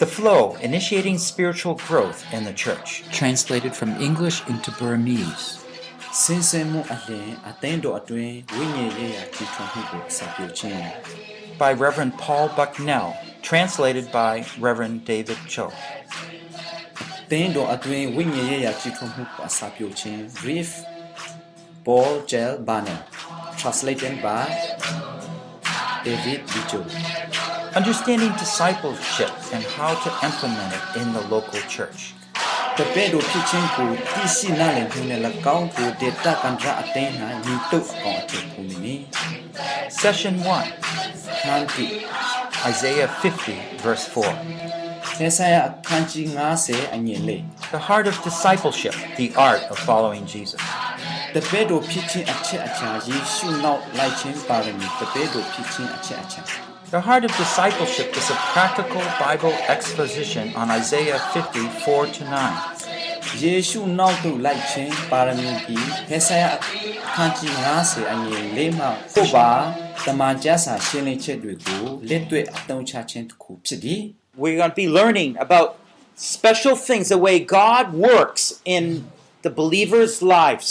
The Flow Initiating Spiritual Growth in the Church. translated from English into Burmese. စင်စင်မှုအလင်းအသင်းတော်အတွင်းဝိညာဉ်ရေးရာကြည်ထွန်မှုကိုစာပြုခြင်း by Reverend Paul Bucknell, translated by Reverend David Cho. သင်းတော်အတွင်းဝိညာဉ်ရေးရာကြည်ထွန်မှုကိုစာပြုခြင်း Brief Paul Gel Banner translated by David Bicho Understanding discipleship and how to implement it in the local church. တပည့်တော်ဖြစ်ခြင်းကိုသိရှိနားလည်မှုနဲ့၎င်းကိုဒေတာကန်ထရာအသင်း၌ညီတုပ်အကောင်အထည်ပုံနေ Session 1, ခန်းတိ Isaiah 50, verse 4. သေဆာယအခန်းကြီး90အငယ်လေး The heart of discipleship, the art of following Jesus. တ ပည့်တော်ဖြစ်ခြင်းအချက်အချာယေရှုနောက်လိုက်ခြင်းပါရမီတပည့်တော်ဖြစ်ခြင်းအချက်အချာ The heart of discipleship is a practical Bible exposition on Isaiah 50, 4 to 9. ယေရှုနောက်သို့လိုက်ခြင်းပါရမီကြီးဖေဆာယအခန်းကြီး90အငယ်လေးမှပုပ္ပါတမန်ကျမ်းစာရှင်းလင်းချက်တွေကိုလက်တွေ့အသုံးချခြင်းတစ်ခုဖြစ်သည် We're going to be learning about special things, the way God works in the believers' lives.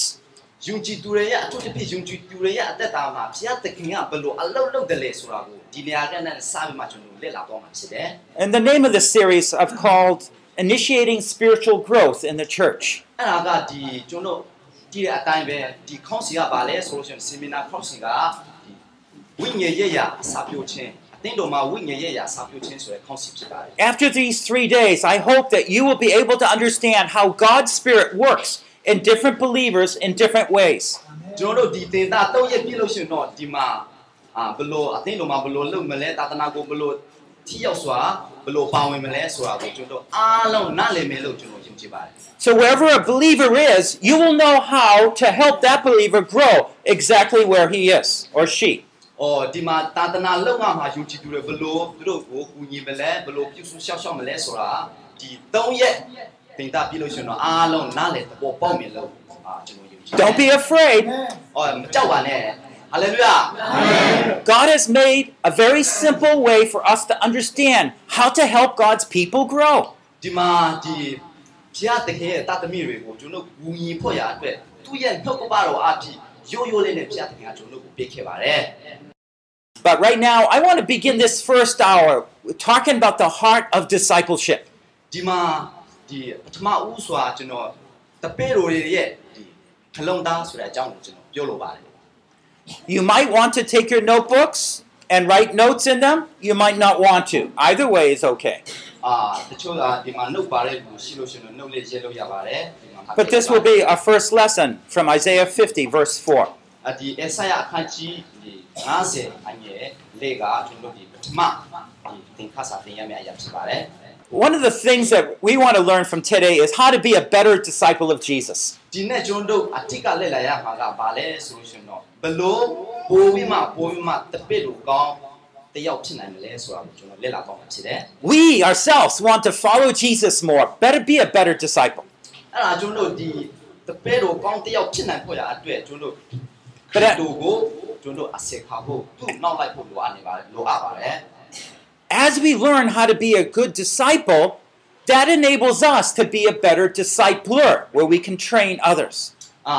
ယုံကြည်သူတွေရဲ့အထူးသဖြင့်ယုံကြည်သူတွေရဲ့အသက်တာမှာဘုရားသခင်ကဘယ်လိုအလုပ်လုပ်တယ်လဲဆိုတာကိုဒီနေရာကနဲ့စပြီးမှကျွန်တော်လေ့လာတော့မှာဖြစ်တယ် And the name of this series I've called Initiating Spiritual Growth in the Church. ။အဲ့ဒါကဒီကျွန်တော်ဒီအတိုင်းပဲဒီခေါင်းစီကဘာလဲဆိုလို့ရှိရင်ဆီမီနာခေါင်းစီကဒီဝိညာဉ်ရေးရာစာပြုခြင်းအသင်းတော်မှာဝိညာဉ်ရေးရာစာပြုခြင်းဆိုတဲ့ခေါင်းစီဖြစ်ပါတယ် After these three days, I hope that you will be able to understand how God's Spirit works in different believers in different ways. ။ကျွန်တော်တို့ဒီသင်သားတော့ရပြည့်လို့ရှိရင်တော့ဒီမှာအာဘယ်လိုအသင်းတော်မှာဘယ်လိုလုပ်မလဲသာသနာကိုဘယ်လိုထိရောက်စွာဘယ်လိုပါဝင်မလဲဆိုတာကိုကျွန်တော်အားလုံးနားလည်မယ်လို့ကျွန်တော်ယုံကြည်ပါတယ် So, wherever a believer is, you will know how to help that believer grow exactly where he is or she. ။အော်ဒီမှာသာသနာလုံငါမှာယုံကြည်သူတွေဘယ်လိုသူတို့ကိုကူညီမလဲဘယ်လိုပြုစုရှောက်ရှောက်မလဲဆိုတာဒီ၃ရက် သင်သားပြည့်လို့ရှိရင်တော့အားလုံးနားလည်သဘောပေါက်မယ်လို့အာကျွန်တော်ယုံကြည်တယ် Don't be afraid. ။အော်မကြောက်ပါနဲ့။ Hallelujah ။ God has made a very simple way for us to understand how to help God's people grow. ဒီမှာဒီဘုရားသခင်ရဲ့တာသမီတွေကိုကျွန်တော်ကူညီဖို့ရအတွက်သူ့ရဲ့နှုတ်ကပတော်အဖြစ်ရိုးရိုးလေးနဲ့ဘုရားသခင်ကကျွန်တော်ကိုပေးခဲ့ပါတယ် But right now, I want to begin this first hour talking about the heart of discipleship. ။ဒီမှာ ဒီပထမဦးစွာကျွန်တော်တပည့်တော်တွေရဲ့ဒီခလုံးသားဆိုတဲ့အကြောင်းကိုကျွန်တော်ပြောလိုပါတယ် You might want to take your notebooks and write notes in them. You might not want to. Either way is okay. ။အာတချို့ကဒီမှာနှုတ်ပါတဲ့လူရှိလို့ရှိရင်နှုတ်လေးရေးလို့ရပါတယ်ဒီမှာ But this will be our first lesson from Isaiah 50, verse 4. အဒီအဆယအခန်းကြီးဒီ90အငယ်လေးကကျွန်တော်ဒီပထမဒီသင်ခါစာသင်ရမယ့်အရာဖြစ်ပါတယ် One of the things that we want to learn from today is how to be a better disciple of Jesus. ဒီနေ့ကျွန်တော်တို့အထက်ကလက်လာရမှာကဘာလဲဆိုလို့ရှိရင်တော့ဘလို့ပိုးပြီးမှပိုးပြီးမှတပည့်လူကောင်းတယောက်ဖြစ်နိုင်မလဲဆိုတာကိုကျွန်တော်လက်လာတော့မှာဖြစ်တယ် We ourselves want to follow Jesus more. Better be a better disciple. အဲ့ဒါကျွန်တော်တို့ဒီတပည့်လူကောင်းတယောက်ဖြစ်နိုင်ဖို့ရအတွက်ကျွန်တော်တို့ But that- သူကိုကျွန်တော်အဆက်ခါဖို့သူ့နောက်လိုက်ဖို့လိုအပ်နေပါတယ်လိုအပ်ပါတယ် As we learn how to be a good disciple, that enables us to be a better discipler, where we can train others. အာ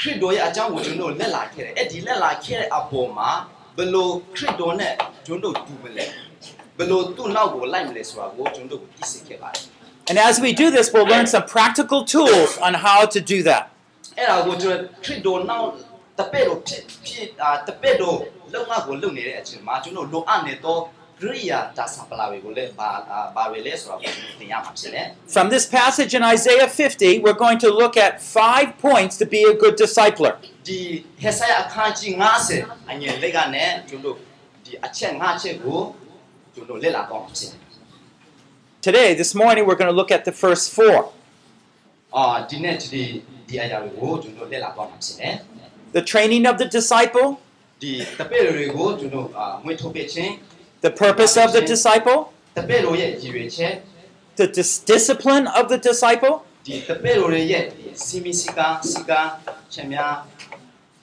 ခရစ်တော်ရဲ့အကြောင်းကိုကျွန်တော်လက်လာခဲ့တယ်အဲ့ဒီလက်လာခဲ့တဲ့အပေါ်မှာဘလို့ခရစ်တော်နဲ့ကျွန်တော်တူမလဲဘလို့သူ့နောက်ကိုလိုက်မလဲဆိုတာကိုကျွန်တော်ကိုသိစေခဲ့ပါတယ် And as we do this, we'll learn some practical tools on how to do that. အဲ့ဒါကိုကျွန်တော်ခရစ်တော်နောက်တပည့်တော်ဖြစ်ဖြစ်အာတပည့်တော်လုံငါကိုလုံနေတဲ့အချိန်မှာကျွန်တော်လိုအပ်နေတော့ From this passage in Isaiah 50, we're going to look at five points to be a good discipler. Today, this morning, we're going to look at the first four. The training of the disciple. The purpose of the disciple? The dis- discipline of the disciple?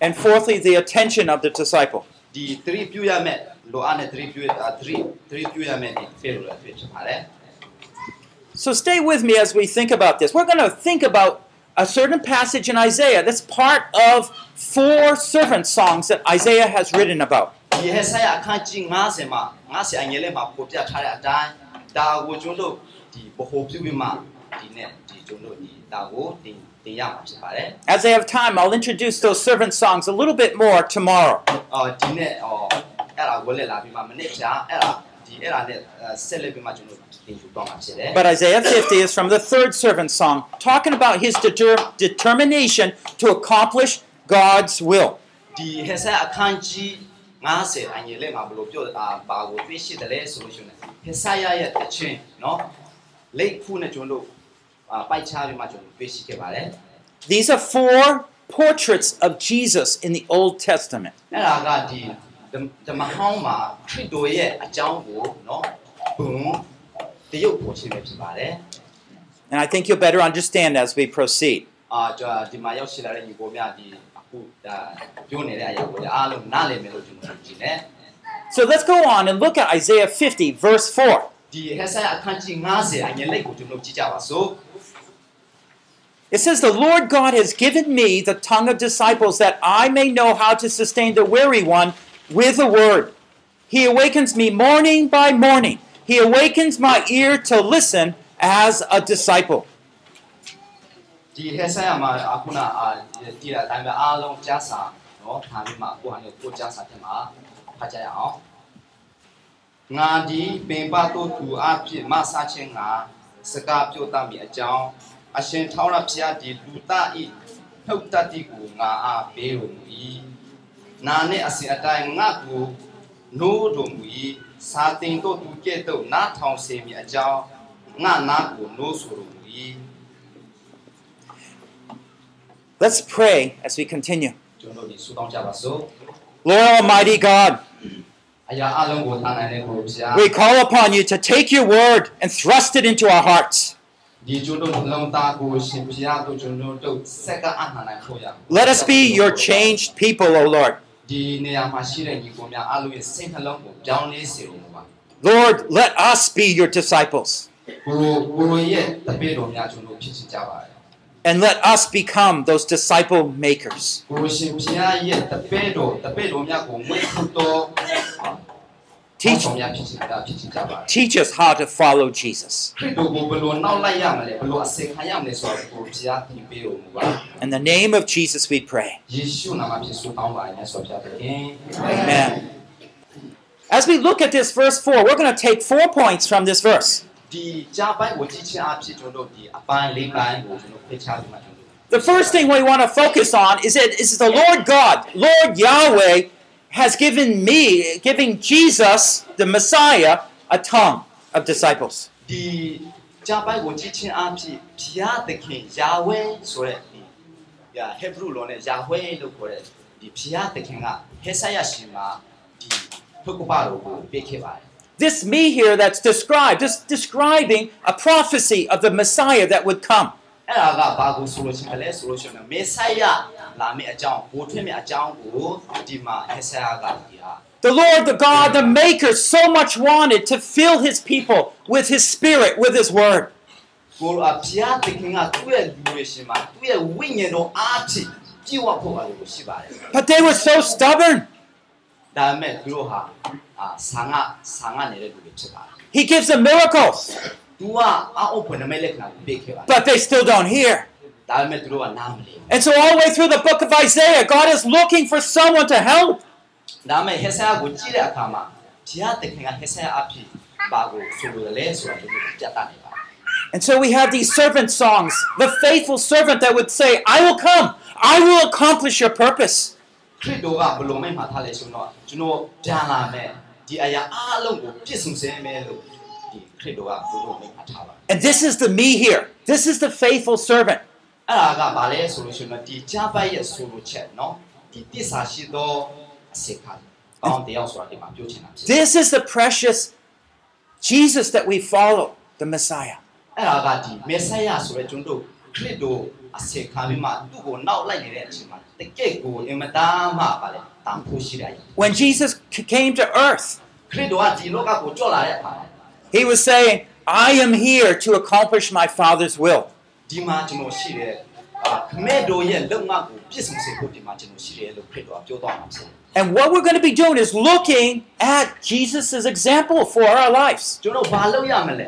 And fourthly, the attention of the disciple. So stay with me as we think about this. We're going to think about a certain passage in Isaiah that's part of four servant songs that Isaiah has written about. ဒီဟက်ဆိုင်အခန်းကြီး90မှာ90အငယ်လေးမှာပေါ်ပြထားတဲ့အတိုင်းဒါကိုကျွန်တော်တို့ဒီဘ ਹੁ ပြုပြီးမှဒီနဲ့ဒီကျွန်တော်တို့ဒီဒါကိုတင်တင်ရမှာဖြစ်ပါတယ် As I have time, I'll introduce those servant songs a little bit more tomorrow. အော်ဒီနဲ့အော်အဲ့ဒါကိုလည်းလာပြီးမှမနေ့ဖြာအဲ့ဒါဒီအဲ့ဒါနဲ့ဆက်လက်ပြီးမှကျွန်တော်တင်ယူတော့မှာဖြစ်တယ် But Isaiah 50 is from the third servant song, talking about his deter- determination to accomplish God's will. ဒီဟက်ဆိုင်အခန်းကြီး These are four portraits of Jesus in the Old Testament. And I think you'll better understand as we proceed. ဒါပြောနေတဲ့အရာကိုလည်းအားလုံးနားလည်မယ်လို့ကျွန်တော်ကြည့်နေ So let's go on and look at Isaiah 50, verse 4. ဒီဟက်ဆိုင်အခန်းကြီး90အငယ်လေးကိုကျွန်တော်ကြည့်ကြပါစို့ It says, The Lord God has given me the tongue of disciples that I may know how to sustain the weary one with a word. He awakens me morning by morning. He awakens my ear to listen as a disciple. ဒီ hair sign မှာအခုနအာတည်တာအတိုင်းပဲအားလုံးကြားစာနော်ထားပြီးမှကိုဟာနဲ့ကိုကြားစာပြန်မှာဖတ်ကြရအောင်ငါဒီပင်ပတို့သူအဖြစ်မဆချင်းငါစကားပြောတတ်မိအကြောင်းအရှင်ထောင်းရဖျားဒီလူတဤထုတ်တတ်တိကိုငါအားပေးတော်မူ၏နာနဲ့အစဉ်အတိုင်းငါကိုနိုးတော်မူ၏စာတင်တို့သူကဲ့သို့နားထောင်စေမိအကြောင်းငါနာကိုနိုးဆိုတော်မူ၏ Let's pray as we continue. Lord Almighty God, we call upon you to take your word and thrust it into our hearts. Let us be your changed people, O Lord. Lord, let us be your disciples and let us become those disciple makers. Teach, teach us how to follow Jesus. In the name of Jesus, we pray. Amen. As we look at this verse 4, we're going to take four points from this verse. ဒီကြားပိုင်းကိုကြည့်ချင်းအဖြစ်ကျွန်တော်တို့ဒီအပိုင်းလေးပိုင်းကိုကျွန်တော်ဖိတ်ချပြီးမှကျွန်တော်တို့ The first thing we want to focus on is that is the Lord God, Lord Yahweh, has given me, giving Jesus, the Messiah, a tongue of disciples. ဒီကြားပိုင်းကိုကြည့်ချင်းအဖြစ်ဘုရားသခင်ယာဝဲဆိုတဲ့ဒီယာဟေဘရုလိုနဲ့ယာဝဲလို့ခေါ်တဲ့ဒီဘုရားသခင်ကဟေဆာယရှင်မှာဒီထုပ်ကပါတော်ကိုပေးခဲ့ပါတယ် This me here that's described, just describing a prophecy of the Messiah that would come. အဲ့ဒါကဘာကိုဆိုလို့ရှိရင်လဲဆိုလို့ရှိရင်မေဆာယလာမယ့်အကြောင်းဘိုးထွင်းမယ့်အကြောင်းကိုဒီမှာဟေဆာယကဒီဟာ The Lord, the God, the Maker, so much wanted to fill his people with his spirit, with his word. ကိုအဖျားသခင်ကသူ့ရဲ့လူတွေရှင်မှာသူ့ရဲ့ဝိညာဉ်တော်အားဖြင့်ကြည်ဝဖို့ပါလို့ရှိပါတယ် But they were so stubborn. ဒါပေမဲ့သူတို့ဟာအာဆာငါဆာငါနေတဲ့လူတွေဖြစ်ပါတယ် He gives them miracles, ။ तू ကအအုပ်ဖွင့်နမိတ်လက္ခဏာကိုပေးခဲ့ပါတယ် but they still don't hear. ။ဒါပေမဲ့သူတို့ကနားမလည် And so, all the way through the book of Isaiah, God is looking for someone to help. ဘူး။ဒါပေမဲ့ဟေဆာကိုကြည့်တဲ့အခါမှာဘုရားသခင်ကဟေဆာအဖြစ်ဘာကိုဆိုလိုတယ်လဲဆိုတာသူတို့ပြတ်တတ်နေပါတယ် And so, we have these servant songs the faithful servant that would say, I will come, I will accomplish your purpose. ။ ခရစ်တော်ကဘယ်လိုမှမထားလဲဆိုတော့ကျွန်တော်ပြန်လာမယ်ဒီအရာအားလုံးကိုပြည့်စုံစေမယ်လို့ဒီခရစ်တော်ကဘယ်လိုမှမထားပါဘူး And this is the me here. This is the faithful servant. ။အဲ့ဒါကဘာလဲဆိုလို့ရှိရင်ဒီကြားပိုက်ရဲ့ဆိုလိုချက်နော်ဒီတစ္ဆာရှိသောအစေခံ။အောင်းတရားဆိုတာဒီမှာပြောချင်တာဖြစ်တယ် This is the precious Jesus that we follow, the Messiah. အဲ့ဒါကဒီမေဆယဆိုတဲ့ကျွန်တော်ခရစ်တော် အစေခံပြီးမှသူ့ကိုနောက်လိုက်နေတဲ့အချိန်မှာတကယ့်ကိုအင်မတန်မှပါလေတန်ဖိုးရှိတဲ့အရာ When Jesus c- came to earth, ခရစ်တော်ကဒီလောကကိုကြွလာတဲ့အခါမှာ he was saying, I am here to accomplish my Father's will. ဒီမှာကျွန်တော်ရှိတယ်အာခမဲ့တော်ရဲ့လုံငါကိုပြည့်စုံစေဖို့ဒီမှာကျွန်တော်ရှိတယ်လို့ခရစ်တော်ကပြောသွားမှာဖြစ်တယ် And what we're going to be doing is looking at Jesus' example for our lives. ကျွန်တော်ဘာလုပ်ရမလဲ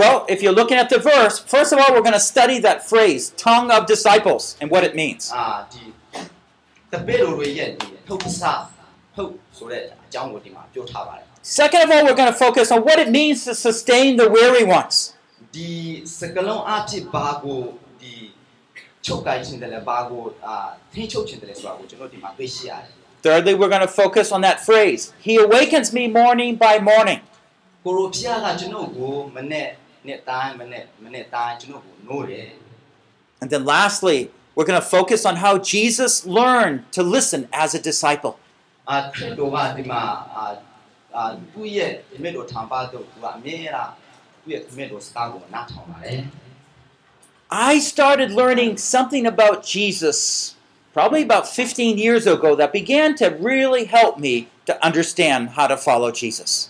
Well, if you're looking at the verse, first of all, we're going to study that phrase, tongue of disciples, and what it means. အာဒီတပည့်တော်တွေရဲ့ဒီထုတ်ပစာထုတ်ဆိုတဲ့အကြောင်းကိုဒီမှာပြောထားပါတယ် Second of all, we're going to focus on what it means to sustain the weary ones. ဒီစကလုံးအဖြစ်ဘာကိုဒီချုပ်ကိုင်ခြင်းတယ်လဲဘာကိုအာထိန်းချုပ်ခြင်းတယ်လဲဆိုတာကိုကျွန်တော်ဒီမှာတွေ့ရှိရတယ် Thirdly, we're going to focus on that phrase, He awakens me morning by morning. ကိုရိုဖျားကကျွန်တော်ကိုမနဲ့ And then lastly, we're going to focus on how Jesus learned to listen as a disciple. I started learning something about Jesus probably about 15 years ago that began to really help me to understand how to follow Jesus.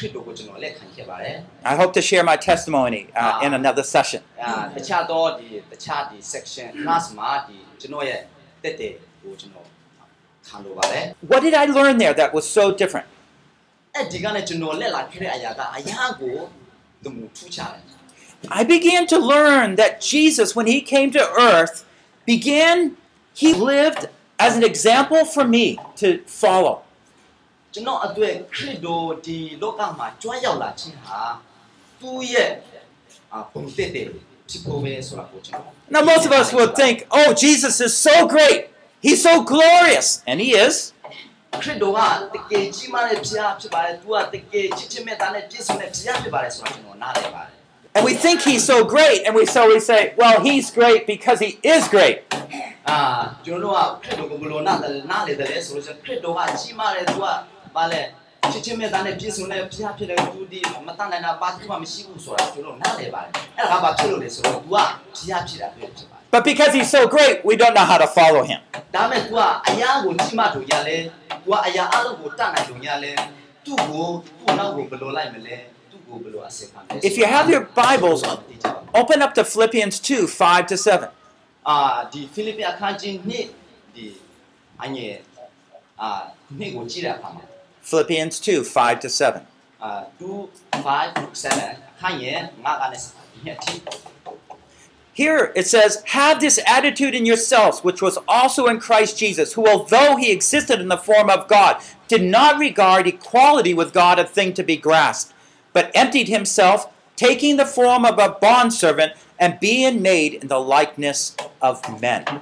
ခရစ်တော်ကိုကျွန်တော်လက်ခံခဲ့ပါတယ် I hope to share my testimony uh, in another session. အာတခြားတော့ဒီတခြားဒီ section class မှာဒီကျွန်တော်ရဲ့တက်တဲ့ကိုကျွန်တော်ခံလို့ပါတယ် What did I learn there that was so different? အဲ့ဒီကနေ့ကျွန်တော်လက်လာခဲ့တဲ့အရာကအရာကိုသူမထူးခြားတယ် I began to learn that Jesus, when he came to earth, began, he lived as an example for me to follow. ကျွန်တော်အတွေ့ခရစ်တော်ဒီလောကမှာကြွရောက်လာခြင်းဟာသူ့ရဲ့အာပုံတက်တဲ့ဖြစ်ပေါ်ပဲဆိုတာကိုကျွန်တော် Now, most of us would think, oh, Jesus is so great. He's so glorious. And he is. ခရစ်တော်ကတကယ်ကြီးမားတဲ့ဘုရားဖြစ်ပါတယ်သူကတကယ်ချစ်ချင်းမြတ်တာနဲ့ပြည့်စုံတဲ့ဘုရားဖြစ်ပါတယ်ဆိုတာကျွန်တော်နားလည်ပါတယ် And we think he's so great. And we so we say, well, he's great because he is great. But because he's so great, we don't know how to follow him. If you have your Bibles, open up to Philippians 2 5 to 7. Philippians 2, 5 to 7. Uh, Here it says, Have this attitude in yourselves, which was also in Christ Jesus, who, although he existed in the form of God, did not regard equality with God a thing to be grasped, but emptied himself, taking the form of a bondservant, and being made in the likeness of men.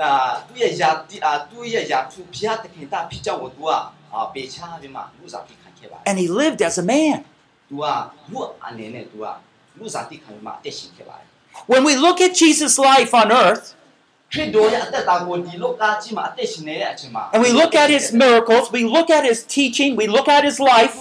သူ့ရဲ့အာသူ့ရဲ့ယာတိအာသူ့ရဲ့ယာသူဖျားတခင်တာဖြစ်ကြောင်းကိုသူကအာပေချပြီးမှလူစားတိခံခဲ့ပါတယ် And he lived as a man. သူကလူအနေနဲ့သူကလူစားတိခံပြီးမှအသက်ရှင်ခဲ့ပါတယ် When we look at Jesus' life on earth ခရစ်တော်ရဲ့အသက်တာကိုဒီလောကကြီးမှာအသက်ရှင်နေတဲ့အချိန်မှာ and we look at his miracles, we look at his teaching, we look at his life,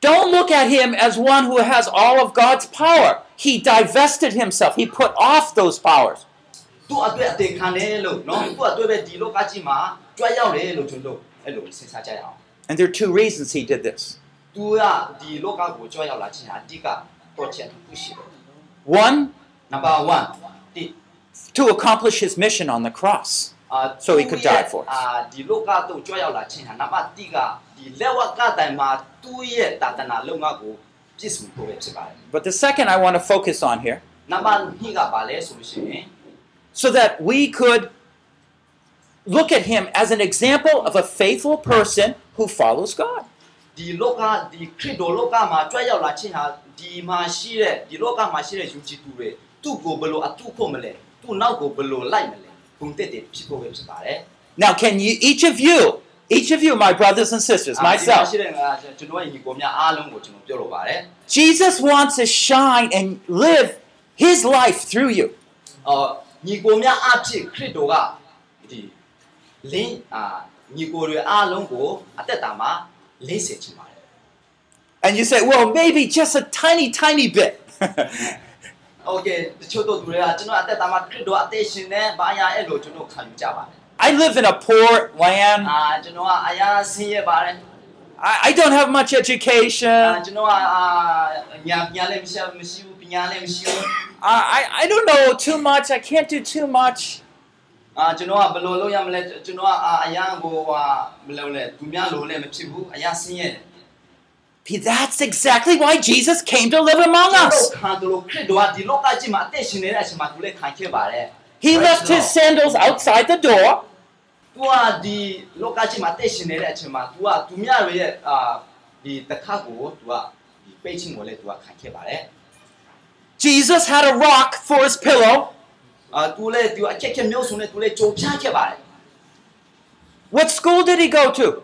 don't look at him as one who has all of God's power. He divested himself, he put off those powers. သူ့အတွက်အသေးခံတယ်လို့နော်သူ့အတွက်ပဲဒီလောကကြီးမှာကြွရောက်တယ်လို့ကျွန်တော်အဲ့လိုစဉ်းစားကြရအောင် And there are two reasons he did this. သူကဒီလောကကိုကြွရောက်လာခြင်းအဓိကတော့ချက်တစ်ခုရှိတယ် One, နံပါတ်1ဒီ to accomplish his mission on the cross. အာ So he could die for us. အာဒီလောကတော့ကြွရောက်လာခြင်းဟာနံပါတ်1ကဒီလက်ဝကတိုင်မှာသူ့ရဲ့တာသနာလုံငါကိုပြည့်စုံဖို့ပဲဖြစ်ပါတယ် But the second I want to focus on here, နံပါတ်2ကပါလဲဆိုလို့ရှိရင် so that we could look at him as an example of a faithful person who follows God. ဒီလောကဒီခရစ်တော်လောကမှာကြွရောက်လာခြင်းဟာဒီမှာရှိတဲ့ဒီလောကမှာရှိတဲ့ယူကြည်သူတွေသူ့ကိုဘယ်လိုအထုဖို့မလဲသူ့နောက်ကိုဘယ်လိုလိုက်မလဲ Now, can you, each of you, each of you, my brothers and sisters, myself, Jesus wants to shine and live his life through you. And you say, well, maybe just a tiny, tiny bit. โอเคတချို့တို့သူတွေကကျွန်တော်အသက်တာမှာခရစ်တော်အသက်ရှင်နေဘာရအဲ့လိုကျွန်တော်ခံယူကြပါတယ် I live in a poor land. အာကျွန်တော်ကအရာဆင်းရဲပါတယ် I, I don't have much အာ education. ကျွန်တော်ကအာညာညာလည်းမရှိမရှိဘူးပညာလည်းမရှိဘူး I, I, I don't know too much. I can't do too much. အာကျွန်တော်ကဘယ်လိုလုပ်ရမလဲကျွန်တော်ကအအရာကိုဟာမလုပ်လဲသူများလိုလည်းမဖြစ်ဘူးအရာဆင်းရဲတယ် that's exactly why Jesus came to live among us. He left his sandals outside the door. Jesus had a rock for his pillow. What school did he go to?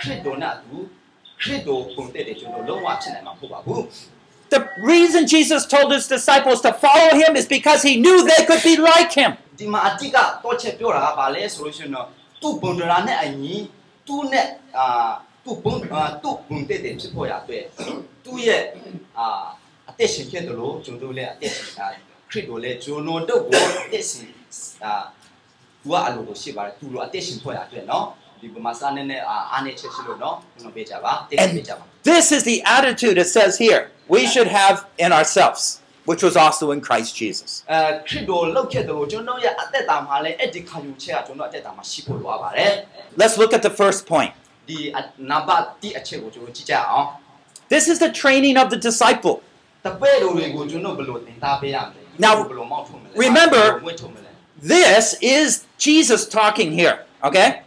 ကျွန်တော်တို့ဒီခရစ်တော်ရဲ့နှုတ်ကပတော်ကိုဒီသင်္ခါစာကိုကျွန်တော်တို့နားလည်နေတာနားမလည်လို့ရှင်တော့ခရစ်တော်နဲ့အတူခရစ်တော်ဘုံတက်တယ်ကျွန်တော်လုံးဝဖြစ်နိုင်မှာမဟုတ်ပါဘူး The reason Jesus told his disciples to follow him is because he knew they could be like him. ဒီမှာအတိကတော့ချက်ပြောတာကဘာလဲဆိုလို့ရှိရင်တော့သူ့ဘုံဒရာနဲ့အညီသူ့နဲ့အာသူ့ဘုံအာသူ့ဘုံတဲ့တဲ့ဖြစ်ပေါ်ရအတွက်သူ့ရဲ့အာအသက်ရှင်ခဲ့တယ်လို့ကျွန်တော်တို့လည်းအသက်ရှင်တာခရစ်တော်လည်းကျွန်တော်တို့ကိုအသက်ရှင်အာသူကအလိုလိုရှိပါတယ်သူလိုအသက်ရှင်ပေါ်ရအတွက်နော် And this is the attitude it says here we should have in ourselves, which was also in Christ Jesus. Let's look at the first point. Oh. This is the training of the disciple. Now, remember, ah, this is Jesus talking here, okay?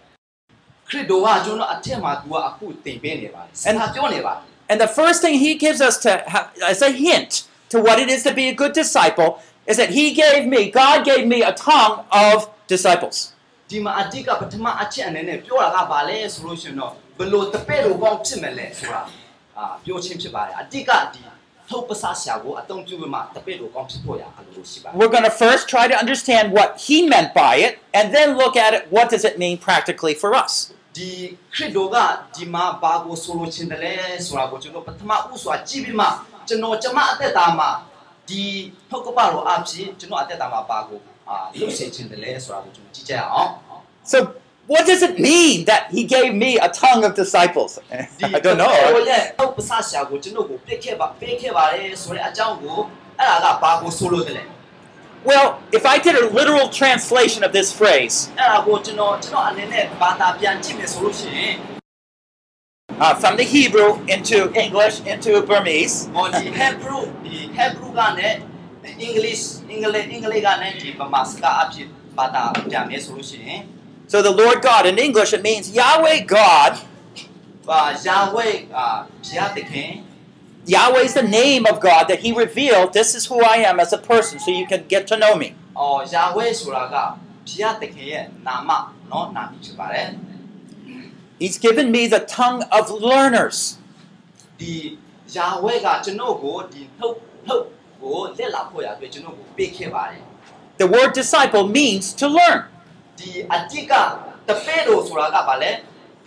ခရစ်တော်ကကျွန်တော်အထက်မှာ तू ကအခုသင်ပေးနေပါတယ်စကားပြောနေပါတယ် And the first thing he gives us to ha- as a hint to what it is to be a good disciple is that he gave me, God gave me a tongue of disciples. ဒီမှာအတိကပထမအချက်အနေနဲ့ပြောတာကဘာလဲဆိုလို့ရှိရင်တော့ဘယ်လိုတပည့်တော်ကောင်းဖြစ်မလဲဆိုတာအာပြောချင်းဖြစ်ပါတယ်အတိကဒီထုတ်ပစာဆရာကိုအတုံးပြုပြီးမှတပည့်တော်ကောင်းဖြစ်ဖို့ရအလိုလိုရှိပါတယ် We're going to first try to understand what he meant by it and then look at it what does it mean practically for us. ဒီခရစ်တော်ကဒီမှာဘာကိုဆိုလိုချင်တယ်လဲဆိုတာကိုကျွန်တော်ပထမဥစွာကြည့်ပြီးမှကျွန်တော်ကျမအသက်တာမှာဒီထုတ်ကပတော်အဖြစ်ကျွန်တော်အသက်တာမှာဘာကိုအာလုပ်စေချင်တယ်လဲဆိုတာကိုကျွန်တော်ကြည့်ကြရအောင် So what does it mean that he gave me a tongue of disciples? ဒီ I don't ဟို know. ရဲ့ဟုတ်ပစရှာကိုကျွန်တော်ကိုပြစ်ခဲ့ပါပေးခဲ့ပါတယ်ဆိုတဲ့အကြောင်းကိုအဲ့ဒါကဘာကိုဆိုလို့တလဲ Well, if I did a literal translation of this phrase, အဲ့ဒါကိုကျွန်တော်ကျွန်တော်အနေနဲ့ဘာသာပြန်ကြည့်မယ်ဆိုလို့ရှိရင် uh, from the Hebrew into English into Burmese, ဟောဒီ Hebrew ဒီ Hebrew ကနဲ့ English English English ကနဲ့ဒီဗမာစကားအဖြစ်ဘာသာပြန်မယ်ဆိုလို့ရှိရင် so the Lord God in English it means Yahweh God. ဘာယာဝဲအာဘုရားသခင် Yahweh is the name of God that He revealed. This is who I am as a person, so you can get to know me. အော်ယာဝဲဆိုတာကဘုရားသခင်ရဲ့နာမเนาะနာမည်ဖြစ်ပါတယ် He's given me the tongue of learners. ဒီယာဝဲကကျွန်တော်ကိုဒီနှုတ်နှုတ်ကိုလက်လာဖို့ရအတွက်ကျွန်တော်ကိုပေးခဲ့ပါတယ် The word disciple means to learn. ဒီအတိကတပည့်တော်ဆိုတာကဘာလဲ သ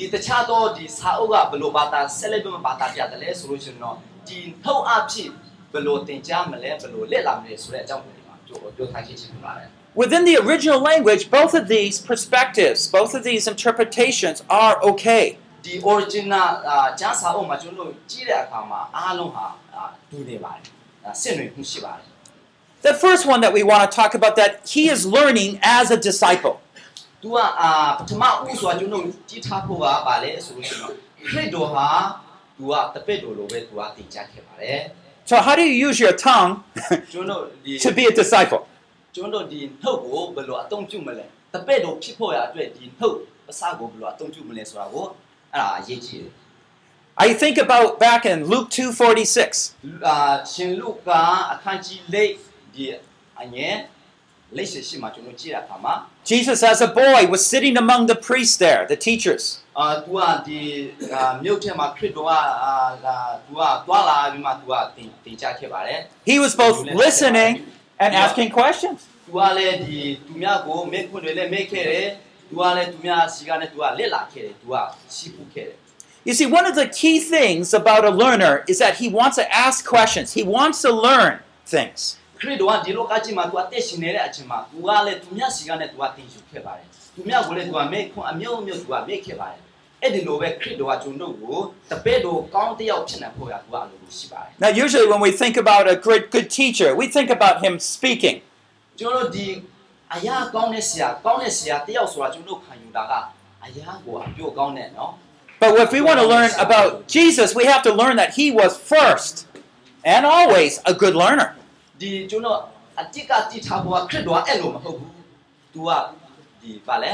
ဒီတခြားသောဒီစာအုပ်ကဘယ်လိုဘာသာဆက်လက်ပြီးမှဘာသာပြတယ်လဲဆိုလို့ရှိရင်တော့ဒီနှုတ်အဖြစ်ဘယ်လိုသင်ကြားမလဲဘယ်လိုလက်လာမလဲဆိုတဲ့အကြောင်းကိုဒီမှာပြောပြောထားခြင်းရှိပါတယ် Within the original language, both of these perspectives, both of these interpretations are okay. ဒီ original အာကျမ်းစာအုပ်မှာကျွန်တော်တို့ကြည့်တဲ့အခါမှာအားလုံးဟာအာတူနေပါတယ်အာဆင့်တွေမှုရှိပါတယ် The first one that we want to talk about that he is learning as a disciple. तू ကအာပထမဦးဆိုတာကျွန်တော်တို့ကြည့်ထားဖို့ကဗာလဲဆိုလို့ရှိရင်တော့ခရစ်တော်ဟာ तू ကတပည့်တော်လိုပဲ तू ကသင်ကြားခဲ့ပါတယ် So, how do you use your tongue ကျွန်တော်ဒီ to be a disciple? ကျွန်တော်ဒီနှုတ်ကိုဘယ်လိုအသုံးပြုမလဲတပည့်တော်ဖြစ်ဖို့ရအတွက်ဒီနှုတ်အစကိုဘယ်လိုအသုံးပြုမလဲဆိုတာကိုအဲ့ဒါအရေးကြီးတယ် I think about back in Luke 2:46. အာရှင်လုကာအခန်းကြီး၄ဒီအငယ်လက်ရှိရှိမှကျွန်တော်ကြည့်ရအခါမှာ Jesus, as a boy, was sitting among the priests there, the teachers. He was both listening and asking questions. You see, one of the key things about a learner is that he wants to ask questions. He wants to learn things. ခရစ်တော်ကဒီလောကကြီးမှာ तू အသက်ရှင်နေတဲ့အချိန်မှာ तू ကလည်းသူများစီကနဲ့ तू ကတင်ယူခဲ့ပါတယ်။သူများကိုလည်း तू ကမဲခွန်အမျိုးမျိုး तू ကမဲခဲ့ပါတယ်။အဲ့ဒီလိုပဲခရစ်တော်ကကျွန်တော်ကိုတပည့်တော်ကောင်းတယောက်ဖြစ်နိုင်ဖို့က तू ကအလိုလိုရှိပါတယ်။ Now usually when we think about a great good teacher, we think about him speaking. But if we want to learn about Jesus, we have to learn that he was first and always a good learner. ဒီကျွန်တော်အတိတ်ကတည်ထားဖို့ကခရစ်တော်ကအဲ့လိုမဟုတ်ဘူး तू ကဒီဗာလဲ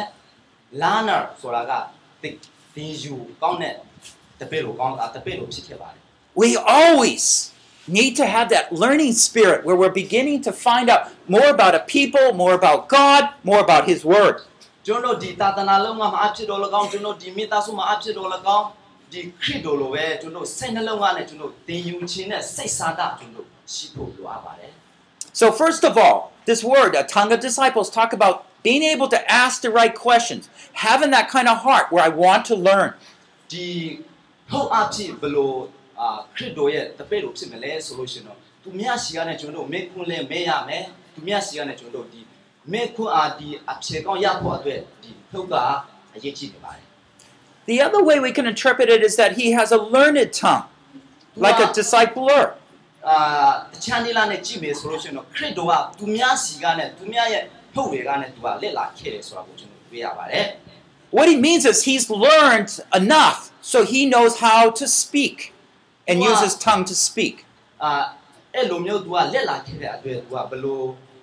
learner ဆိုတာကသိသင်ယူကောင်းတဲ့တပည့်လိုကောင်းတပည့်လိုဖြစ်ခဲ့ပါတယ် We always need to have that learning spirit where we're beginning to find out more about a people, more about God, more about his word. ကျွန်တော်တို့ဒီသာသနာလုံးမှာအဖြစ်တော်၎င်းကျွန်တော်ဒီမိသားစုမှာအဖြစ်တော်၎င်းဒီခရစ်တော်လိုပဲကျွန်တော်စိတ်နှလုံးကလည်းကျွန်တော်သင်ယူခြင်းနဲ့စိတ်စားတာကျွန်တော်ရှိဖို့လိုအပ်ပါတယ် So, first of all, this word, a tongue of disciples, talk about being able to ask the right questions, having that kind of heart where I want to learn. ဒီဟုတ်အဖြစ်ဘယ်လို့အာခရစ်တော်ရဲ့တပည့်တော်ဖြစ်မလဲဆိုလို့ရှိရင်တော့သူမြတ်ရှိရတဲ့ကျွန်တော်တို့မေခွန်းလဲမဲရမယ်သူမြတ်ရှိရတဲ့ကျွန်တော်တို့ဒီမေခွန်းအားဒီအဖြေကောင်းရဖို့အတွက်ဒီဟုတ်ကအရေးကြီးနေပါတယ် The other way we can interpret it is that he has a learned tongue, like a discipler. အာတချမ်းနေလာနဲ့ကြည့်မယ်ဆိုလို့ရှိရင်တော့ခရစ်တော်ကသူများစီကနဲ့သူများရဲ့ထုတ်တွေကနဲ့သူကလက်လာခဲ့တယ်ဆိုတာကိုကျွန်တော်တွေ့ရပါတယ် What he means is he's learned enough so he knows how to speak and Wow. use his tongue to speak. အာအဲ့လိုမျိုးသူကလက်လာခဲ့တဲ့အတွက်သူကဘယ်လို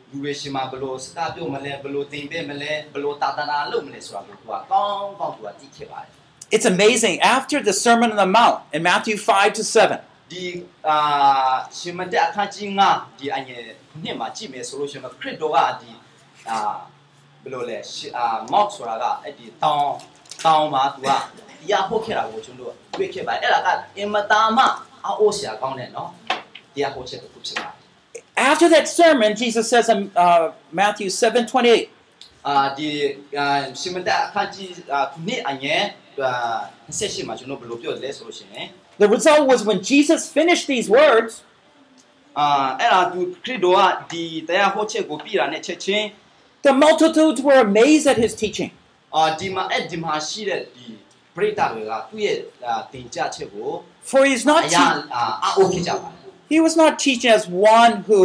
လူတွေရှိမှဘယ်လိုစကားပြောမလဲဘယ်လိုသင်ပေးမလဲဘယ်လိုတာသနာလုပ်မလဲဆိုတာကိုသူကကောင်းကောင်းသူကသိခဲ့ပါတယ် It's amazing. After the Sermon on the Mount in Matthew 5 to 7, ဒီအာရှင်မတက်အခန်းကြီး9ဒီအငယ်နှစ်မှာကြည့်မယ်ဆိုလို့ရှိရင်တော့ခရစ်တော်ကဒီအာဘယ်လိုလဲရှအာမောက်ဆိုတာကအဲ့ဒီတောင်းတောင်းမှာသူကတရားဟောခဲ့တာကိုကျွန်တော်တို့တွေ့ခဲ့ပါတယ်အဲ့ဒါကအင်မတာမှအော်ဆရာကောင်းတယ်နော်တရားဟောချက်တစ်ခုဖြစ်ပါတယ် After that sermon, Jesus says in uh, Matthew 7 28, အာဒီ အာရှင်မတက်အခန်းကြီးအာခုနှစ်အငယ်အာ28မှာကျွန်တော်ဘယ်လိုပြောလဲဆိုလို့ရှိရင် the result was when Jesus finished these words, အာအဲ့ဒါသူခရစ်တော်ကဒီတရားဟောချက်ကိုပြည်တာနဲ့ချက်ချင်း the multitudes were amazed at his teaching. အာဒီမှာအဲ့ဒီမှာရှိတဲ့ဒီပရိသတ်တွေကသူ့ရဲ့အာသင်ကြားချက်ကို For he is not အရာ te- အာအိုခဲ့ကြပါတယ် he was not teaching as one who,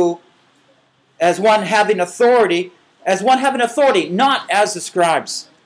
as one having authority, as one having authority, not as the scribes.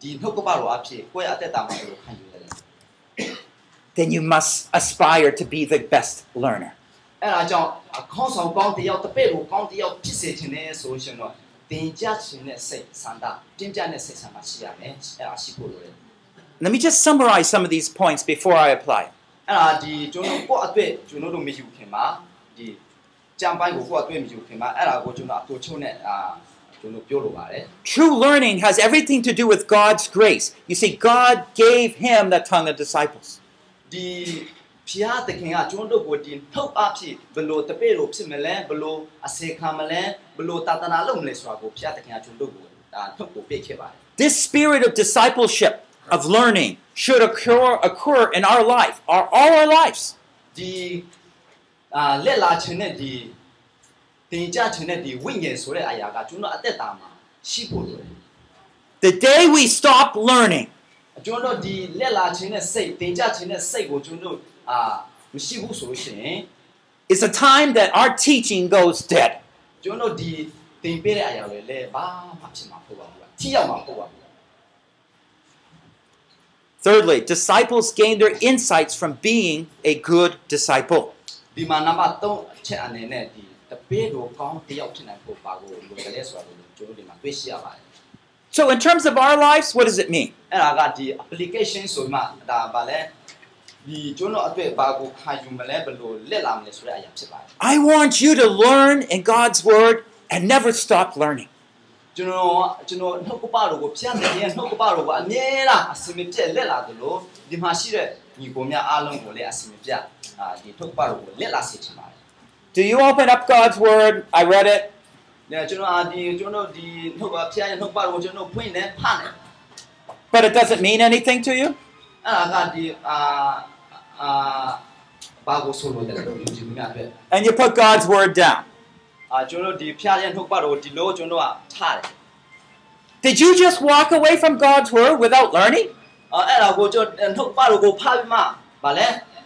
ဒီနှုတ်ကပတော်အဖြစ်ကိုယ့်ရဲ့အသက်တာမှာဘယ်လိုခံယူရလဲ Then you must aspire to be the best learner. အဲ့ဒါကြောင့်အခေါင်းဆောင်ကောင်းတစ်ယောက်တပည့်ကိုကောင်းတစ်ယောက်ဖြစ်စေခြင်းနဲ့ဆိုလို့ရှိရင်တော့သင်ကြားခြင်းနဲ့စိတ်ဆန္ဒတင်းကြပ်တဲ့စိတ်ဆန္ဒရှိရမယ်အဲ့ဒါရှိဖို့လိုတယ် Let me just summarize some of these points before I apply. အဲ့ဒါဒီကျွန်တော်ကိုယ့်အတွက်ကျွန်တော်တို့မယူခင်မှာဒီကြံပိုင်းကိုကိုယ့်အတွက်မယူခင်မှာအဲ့ဒါကိုကျွန်တော်အတူချုံနဲ့အာကျွန်တော်ပြောလိုပါတယ် True learning has everything to do with God's grace. You see, God gave him the tongue of disciples. ဒီဖျားသခင်ကကျွန်တော်တို့ကိုဒီနှုတ်အဖြစ်ဘယ်လိုတပည့်လို့ဖြစ်မလဲဘယ်လိုအစေခံမလဲဘယ်လိုတာသနာလုပ်မလဲဆိုတာကိုဖျားသခင်ကကျွန်တော်တို့ကိုဒါနှုတ်ကိုပြခဲ့ပါတယ် This spirit of discipleship, of learning, should occur, occur in our life, our, all our lives. ဒီအာလက်လာခြင်းနဲ့ဒီ တင်ကြခြင်းနဲ့ဒီဝိညာဉ်ဆိုတဲ့အရာကကျွန်တော်အသက်တာမှာရှိဖို့လိုတယ် The day we stop learning, ကျွန်တော်ဒီလက်လာခြင်းနဲ့စိတ်တင်ကြခြင်းနဲ့စိတ်ကိုကျွန်တော်အာမရှိဘူးဆိုလို့ရှိရင် is a time that our teaching goes dead. ကျွန်တော်ဒီတင်ပေးတဲ့အရာတွေလည်းဘာမှဖြစ်မှာမဟုတ်ပါဘူး။ထိရောက်မှာမဟုတ်ပါဘူး Thirdly, disciples gain their insights from being a good disciple. ။ဒီမှာနံပါတ်3အချက်အနေနဲ့ဒီ တပည့်တော်ကောင်းတယောက်ဖြစ်နိုင်ဖို့ပါကိုလိုတယ်လဲဆိုတာကိုကျွန်တော်ဒီမှာတွေ့ရှိရပါတယ် So, in terms of our lives, what does it mean? ။အဲ့ဒါကဒီ application ဆိုမှဒါဗာလဲဒီကျွန်တော်အတွက်ဘာကိုခံယူမလဲဘယ်လိုလက်လာမလဲဆိုတဲ့အရာဖြစ်ပါတယ် I want you to learn in God's Word and never stop learning. ။ကျွန်တော်ကျွန်တော်နှုတ်ကပတော်ကိုဖျက်တယ်ရဲ့နှုတ်ကပတော်ကိုအမြဲတမ်းအစင်မပြတ်လက်လာတယ်လို့ဒီမှာရှိတဲ့ညီကိုများအားလုံးကိုလည်းအစင်မပြတ်အာဒီနှုတ်ကပတော်ကိုလက်လာစေချင်ပါတယ် Do you open up God's Word? I read it. But it doesn't mean anything to you? And you put God's Word down. Did you just walk away from God's Word without learning? အာအဲ့ဒါကိုကျ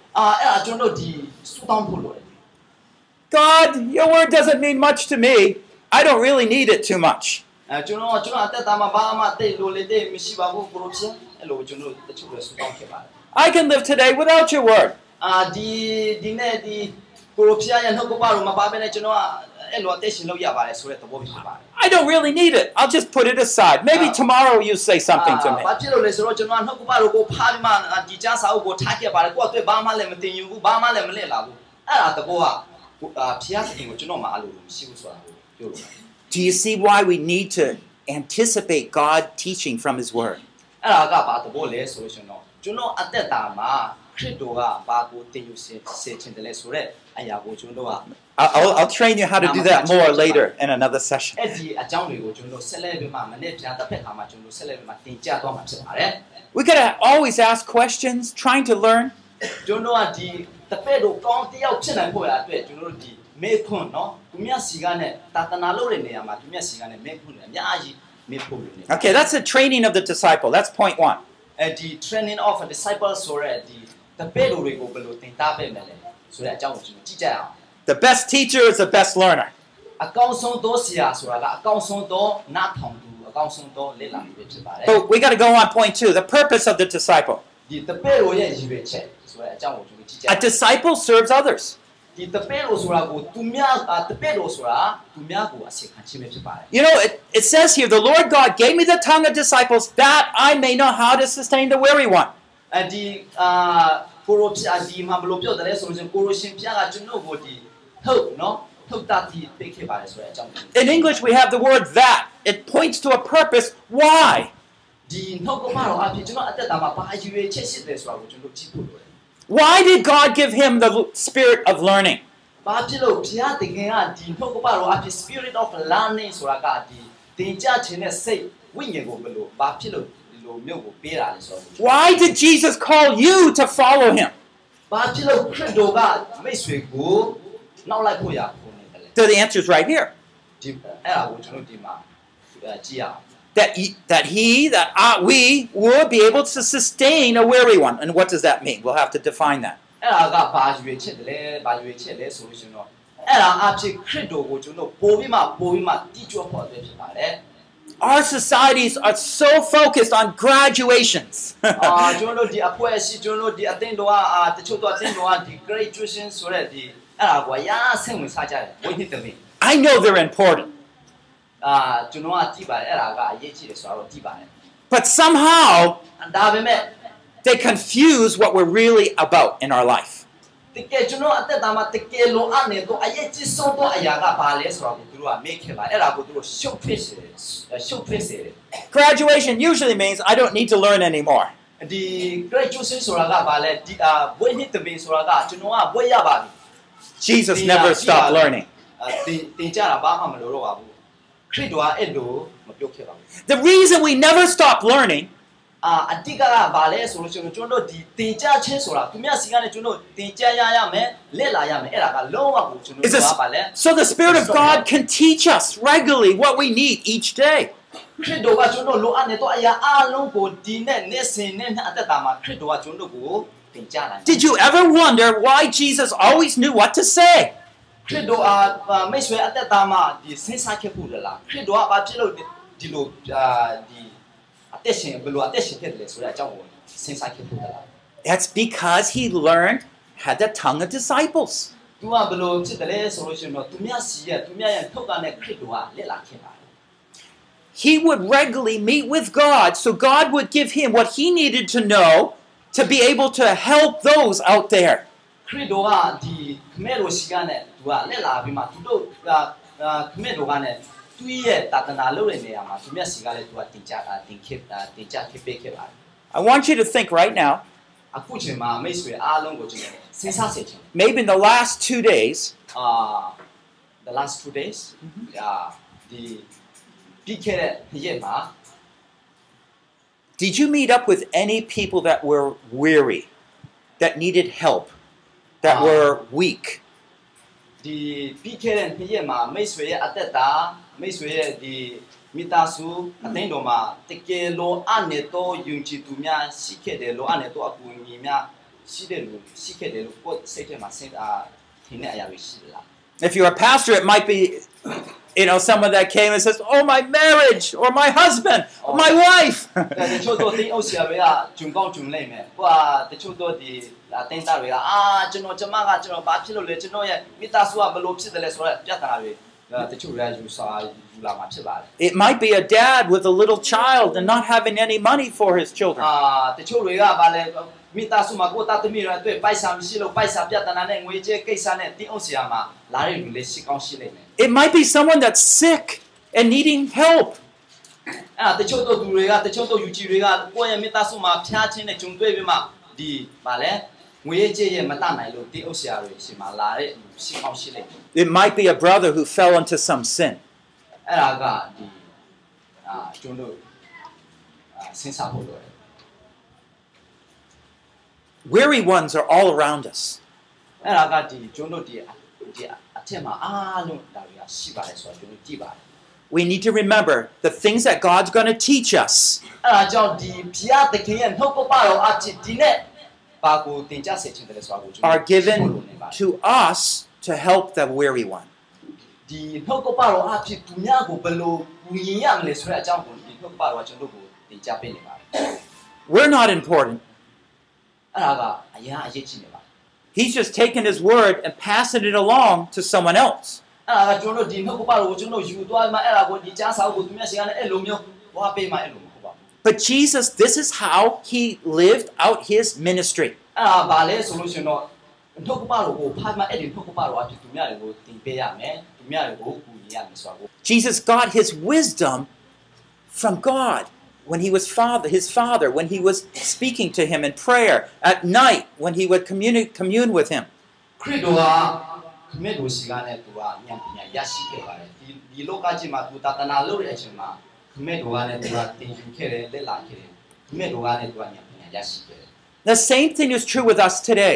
အာအဲ့ဒါကျွန်တော်ဒီစူတောင်းဖို့လိုတယ် God, your Word doesn't mean much to me. I don't really need it too much. အဲကျွန်တော်ကျွန်တော်အသက်တာမှာဘာမှတိတ်လို့လေတိတ်မရှိပါဘူးဘရိုချင်းအဲ့လိုကျွန်တော်တချို့လည်းစူတောင်းခဲ့ပါတယ် I can live today without your Word. အာဒီဒီနေ့ဒီဘရိုဖျားရဲ့နှုတ်ကပတော်မပါဘဲနဲ့ကျွန်တော်က အဲ့လိုအသက်ရှင်လို့ရပါတယ်ဆိုတဲ့သဘောပဲဖြစ်ပါတယ် I don't really need it. I'll just put it aside. Maybe Ah. tomorrow you say something to me. ဘာဖြစ်လို့လဲဆိုတော့ကျွန်တော်ကနှုတ်ကပတော်ကိုဖားပြီးမှဒီကြားစာအုပ်ကိုထားခဲ့ပါတယ်ကိုယ့်အတွက်ဘာမှလည်းမတင်ယူဘူးဘာမှလည်းမလက်လာဘူးအဲ့ဒါသဘောကအာဖျားခင်ကိုကျွန်တော်မှအဲ့လိုမရှိဘူးဆိုတာကိုပြောလို့ Do you see why we need to anticipate God teaching from His Word? အဲ့ဒါကဘာသဘောလဲဆိုလို့ရှိရင်တော့ကျွန်တော်အသက်တာမှာခရစ်တော်ကဘာကိုတင်ယူစေစေချင်တယ်လဲဆိုတော့ အရာကိုကျွန်တော်က I'll, I'll, I'll train you how to do that more later in another session. အဲ့ဒီအကြောင်းတွေကိုကျွန်တော်ဆက်လက်ပြီးမှမနေ့ပြန်တစ်ဖက်ခါမှာကျွန်တော်ဆက်လက်ပြီးမှတင်ကြသွားမှာဖြစ်ပါတယ် We gotta always ask questions, trying to learn. ကျွန်တော်တို့ကဒီတပည့်တို့ကောင်းတစ်ယောက်ဖြစ်နိုင်ဖို့ရအတွက်ကျွန်တော်တို့ဒီမေခွန်းနော်သူမြတ်စီကနဲ့တာသနာလုပ်တဲ့နေရာမှာသူမြတ်စီကနဲ့မေခွန်းတွေအများကြီးမေဖို့လို့နေ Okay, that's the training of the disciple. That's point one. အဲဒီ training of a disciple ဆိုရဲဒီတပည့်တို့တွေကိုဘယ်လိုသင်ကြားပေးမလဲ ဆိုတဲ့အကြောင်းကိုကျွန်တော်ကြည့်ကြရအောင် The best teacher is the best learner. အကောင်းဆုံးသောဆရာဆိုတာကအကောင်းဆုံးသောနားထောင်သူအကောင်းဆုံးသောလေ့လာသူပဲဖြစ်ပါတယ် But we got to go on point two the purpose of the disciple. ဒီတပည့်တို့ရဲ့ရည်ရွယ်ချက်ဆိုတဲ့အကြောင်းကိုကျွန်တော်ကြည့်ကြရ A disciple serves others. ဒီတပည့်တို့ဆိုတာကိုသူများအာတပည့်တို့ဆိုတာသူများကိုအစီခံခြင်းပဲဖြစ်ပါတယ် You know, it, it says here, the Lord God gave me the tongue of disciples that I may know how to sustain the weary one. အဲဒီအာ ကိုရိုပြဒီမှာဘယ်လိုပြောတယ်လဲဆိုလို့ရှိရင်ကိုရိုရှင်ပြကကျွန်တော်ကိုဒီဟုတ်နော်ထုတ်တာဒီပေးခဲ့ပါတယ်ဆိုတဲ့အကြောင်းကို In English, we have the word that. It points to a purpose. Why? ဒီနှုတ်ကပတော်အဖြစ်ကျွန်တော်အသက်တာမှာဘာအရွယ်ချက်ရှိတယ်ဆိုတာကိုကျွန်တော်ကြည့်ဖို့လိုတယ် Why did God give him the l- spirit of learning? ။ဘာဖြစ်လို့ဘုရားတကယ်ကဒီနှုတ်ကပတော်အဖြစ် spirit of learning why did Jesus call you to follow him? So The answer is right here. That he, that he, that I, we would be able to sustain a weary one. And what does that mean? We'll have to define that Our societies are so focused on graduations. အာကျွန်တော်တို့ဒီအဖွဲ့အစည်းကျွန်တော်တို့ဒီအသင်းတော်ကအာတချို့တော့အသင်းတော်ကဒီ graduation ဆိုတဲ့ဒီအဲ့ဒါကိုရာဆင့်ဝင်စားကြတယ်ဝိနည်းတမင် I know they're important. အာကျွန်တော်ကကြည့်ပါတယ်အဲ့ဒါကအရေးကြီးတယ်ဆိုတော့ကြည့်ပါတယ် But somehow ဒါပေမဲ့ they confuse what we're really about in our life. တကယ်ကျွန်တော်အသက်တာမှာတကယ်လိုအပ်နေတော့အရေးကြီးဆုံးသောအရာကဘာလဲဆိုတော့သူတို့ကမေ့ခဲ့ပါအဲ့ဒါကိုသူတို့ရှုပ်ဖြစ်စေတယ်ရှုပ်ဖြစ်စေတယ် Graduation usually means I don't need to learn anymore. ဒီ graduation ဆိုတာကဘာလဲဒီအာဘွေးနှစ်တမင်ဆိုတာကကျွန်တော်ကဘွေးရပါပြီ Jesus Yeah, never yeah. stopped learning. အာတင်တင်ကြတာဘာမှမလိုတော့ပါဘူးခရစ်တော်ကအဲ့လိုမပြုတ်ခဲ့ပါဘူး The reason we never stop learning အာအတိတ်ကဘာလဲဆိုလို့ရှိရင်ကျွန်တော်တို့ဒီတင်ကြချင်းဆိုတာသူများစီကနေကျွန်တော်တင်ကြရရမယ်လက်လာရမယ်အဲ့ဒါကလုံးဝကိုကျွန်တော် is တို့ this, ကဘာလဲ so the Spirit of God can teach us regularly what we need each day. ခရစ်တော်ကကျွန်တော်လိုအပ်နေတော့အရာအလုံးကိုဒီနဲ့နေ့စဉ်နဲ့အသက်တာမှာခရစ်တော်ကကျွန်တော်ကိုတင်ကြနိုင် Did you ever wonder why Jesus always knew what to say? ခရစ်တော်အာမိတ်ဆွေအသက်တာမှာဒီစဉ်းစားခဲ့ဖို့လားခရစ်တော်ကဘာဖြစ်လို့ဒီလိုအာဒီ That's because he learned had the tongue of disciples. He would regularly meet with God, so God would give him what he needed to know to be able to help those out there. ခရစ်တော်ကဒီခမဲတော်စီကနဲ့ तू ကလက်လာပြီးမှသူတို့ကအာခမဲတော်ကနဲ့သူ့ရဲ့တာသနာလုပ်တဲ့နေရာမှာသူများစီကလည်း तू ကတင်ကြတာတင်ခဲ့တာတင်ကြခဲ့ပေးခဲ့ပါတယ် I want you to think right now, ။အခုချိန်မှာမိတ်ဆွေအားလုံးကိုကျွန်တော်စဉ်းစားစေချင်တယ် maybe in the last two days, ။အာ the last two days အာဒီပြီးခဲ့တဲ့ရက်မှာ did you meet up with any people that were weary, that needed help, that Ah. were weak? ဒီပြီးခဲ့တဲ့နှစ်ရက်မှာမိတ်ဆွေရဲ့အသက်တာ မိတ်ဆွေရဲ့ဒီမိသားစုအသိတော်မှာတကယ်လိုအပ်နေတော့ယုံကြည်သူများရှိခဲ့တယ်လိုအပ်နေတော့အကူအညီများရှိတယ်လို့ရှိခဲ့တယ်လို့ကိုယ်စိတ်ထဲမှာစဉ်းစားထင်တဲ့အရာတွေရှိလား If you're a pastor, it might be, you know, someone that came and says, "Oh, my marriage, or my husband, or my wife." It might be a dad with a little child and not having any money for his children. It might be someone that's sick and needing help. It might be a brother who fell into some sin. Weary ones are all around us. We need to remember the things that God's going to teach us are given to us to help the weary one. We're not important. He's just taken his word and passing it along to someone else. But Jesus, this is how he lived out his ministry. အဲ့ဒါဘာလဲဆိုလို့ရှိရင်တော့နှုတ်ကပတော်ကိုဖတ်မှအဲ့ဒီနှုတ်ကပတော်အဖြစ်သူများတွေကိုသင်ပေးရမယ်သူများတွေကိုကူညီရမယ်ဆိုတာကို Jesus got his wisdom from God when he was father, his father, when he was speaking to him in prayer at night, when he would commune, commune with him. ခရစ်တော်ကခမစ်တော်စီကနဲ့သူကဉာဏ်ပညာရရှိခဲ့ပါတယ်ဒီဒီလောကကြီးမှာသူတာတနာလုပ်တဲ့အချိန်မှာခ မစ်တော်ကလည်းသူကသင်ယူခဲ့တယ်လက်လာခဲ့တယ်ခမစ်တော်ကလည်းသူကဉာဏ်ပညာရရှိခဲ့တယ် The same thing is true with us today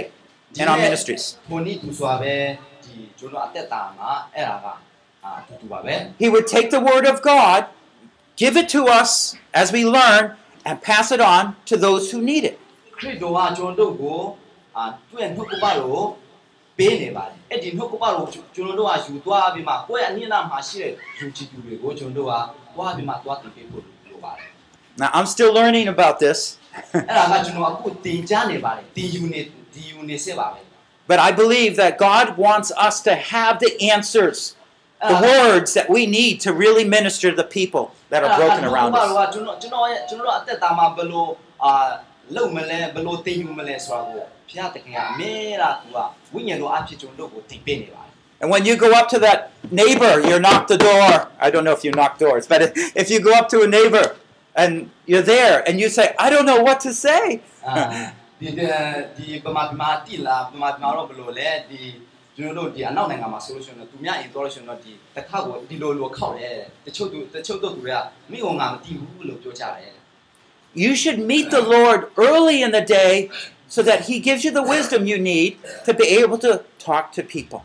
in our ministries. ဘုန်ကြီးသူစွာပဲဒီကျွန်တော်အသက်တာမှာအဲ့ဒါကအာတူတူပါပဲ He would take the word of God, give it to us as we learn, and pass it on to those who need it. ခရစ်တော်ကကျွန်တော်တို့ကိုအာသူ့ရဲ့နှုတ်ကပတော်ပေးနေပါတယ်အဲ့ဒီနှုတ်ကပတော်ကျွန်တော်တို့ကယူသွားပြီးမှကိုယ့်ရဲ့အနည်းနာမှာရှိတဲ့ယူချီသူတွေကိုကျွန်တော်တို့က Now, I'm still learning about this. but I believe that God wants us to have the answers, the words that we need to really minister to the people that are broken around us. ဒါကကျွန်တော်ကျွန်တော်ရဲ့ကျွန်တော်တို့အသက်တာမှာဘယ်လိုအာလုံမလဲဘယ်လိုတင်ယူမလဲဆိုတာကိုဘုရားတခင်ကအမြဲတမ်းသူကဝိညာဉ်တော်အဖြစ်ကျွန်တော်တို့ကိုတင်ပေးနေပါတယ် And when you go up to that neighbor, you knock the door. I don't know if you knock doors, but if you go up to a neighbor and you're there and you say, I don't know what to say, အာဒီဒီပမာပမာတိလာပမာပမာတော့ဘယ်လိုလဲဒီကျွန်တော်တို့ဒီအနောက်နိုင်ငံမှာဆိုလို့ရှိရင်တော့သူများအိမ်တော်လို့ရှိရင်တော့ဒီတစ်ခါကိုဒီလိုလိုခောက်တယ်တချို့သူတချို့တို့သူတွေကမိအောင်ငါမသိဘူးလို့ပြောကြတယ် you should meet the Lord early in the day so that He gives you the wisdom you need to be able to talk to people.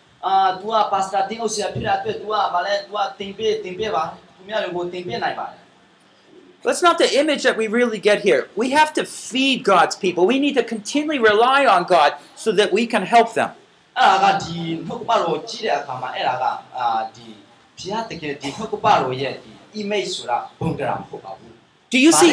dua that's not the image that we really get here. We have to feed God's people. We need to continually rely on God so that we can help them. Do you see?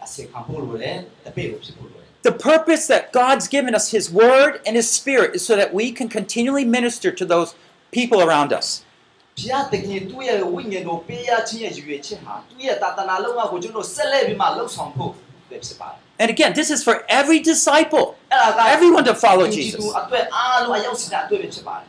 လဲဆိုလို့ရှိရင်တော့ဒီကျွန်တော်အသက်တာမှာဘုရားတခင်ရဲ့ဒီခရစ်တော်ရဲ့နှုတ်ကပတော်အတိုင်းအသက်ရှင်ဖို့လိုတယ်ဒီအစေခံဖို့လိုတယ်တပည့်လို့ဖြစ်ဖို့လိုတယ် The purpose that God's given us, His Word and His Spirit, is so that we can continually minister to those people around us. ဘုရားတခင်သူ့ရဲ့ဝိညာဉ်တော်ပေးရခြင်းရဲ့ရည်ရွယ်ချက်ဟာသူ့ရဲ့တာသနာလုံးဝကိုကျွန်တော်ဆက်လက်ပြီးမှလှုပ်ဆောင်ဖို့ပဲဖြစ်ပါတယ် And again, this is for every disciple, အဲ့ဒါက everyone to follow ဒီ Jesus. သူအတွက်အားလုံးအရောက်စတဲ့အတွေ့ပဲဖြစ်ပါတယ်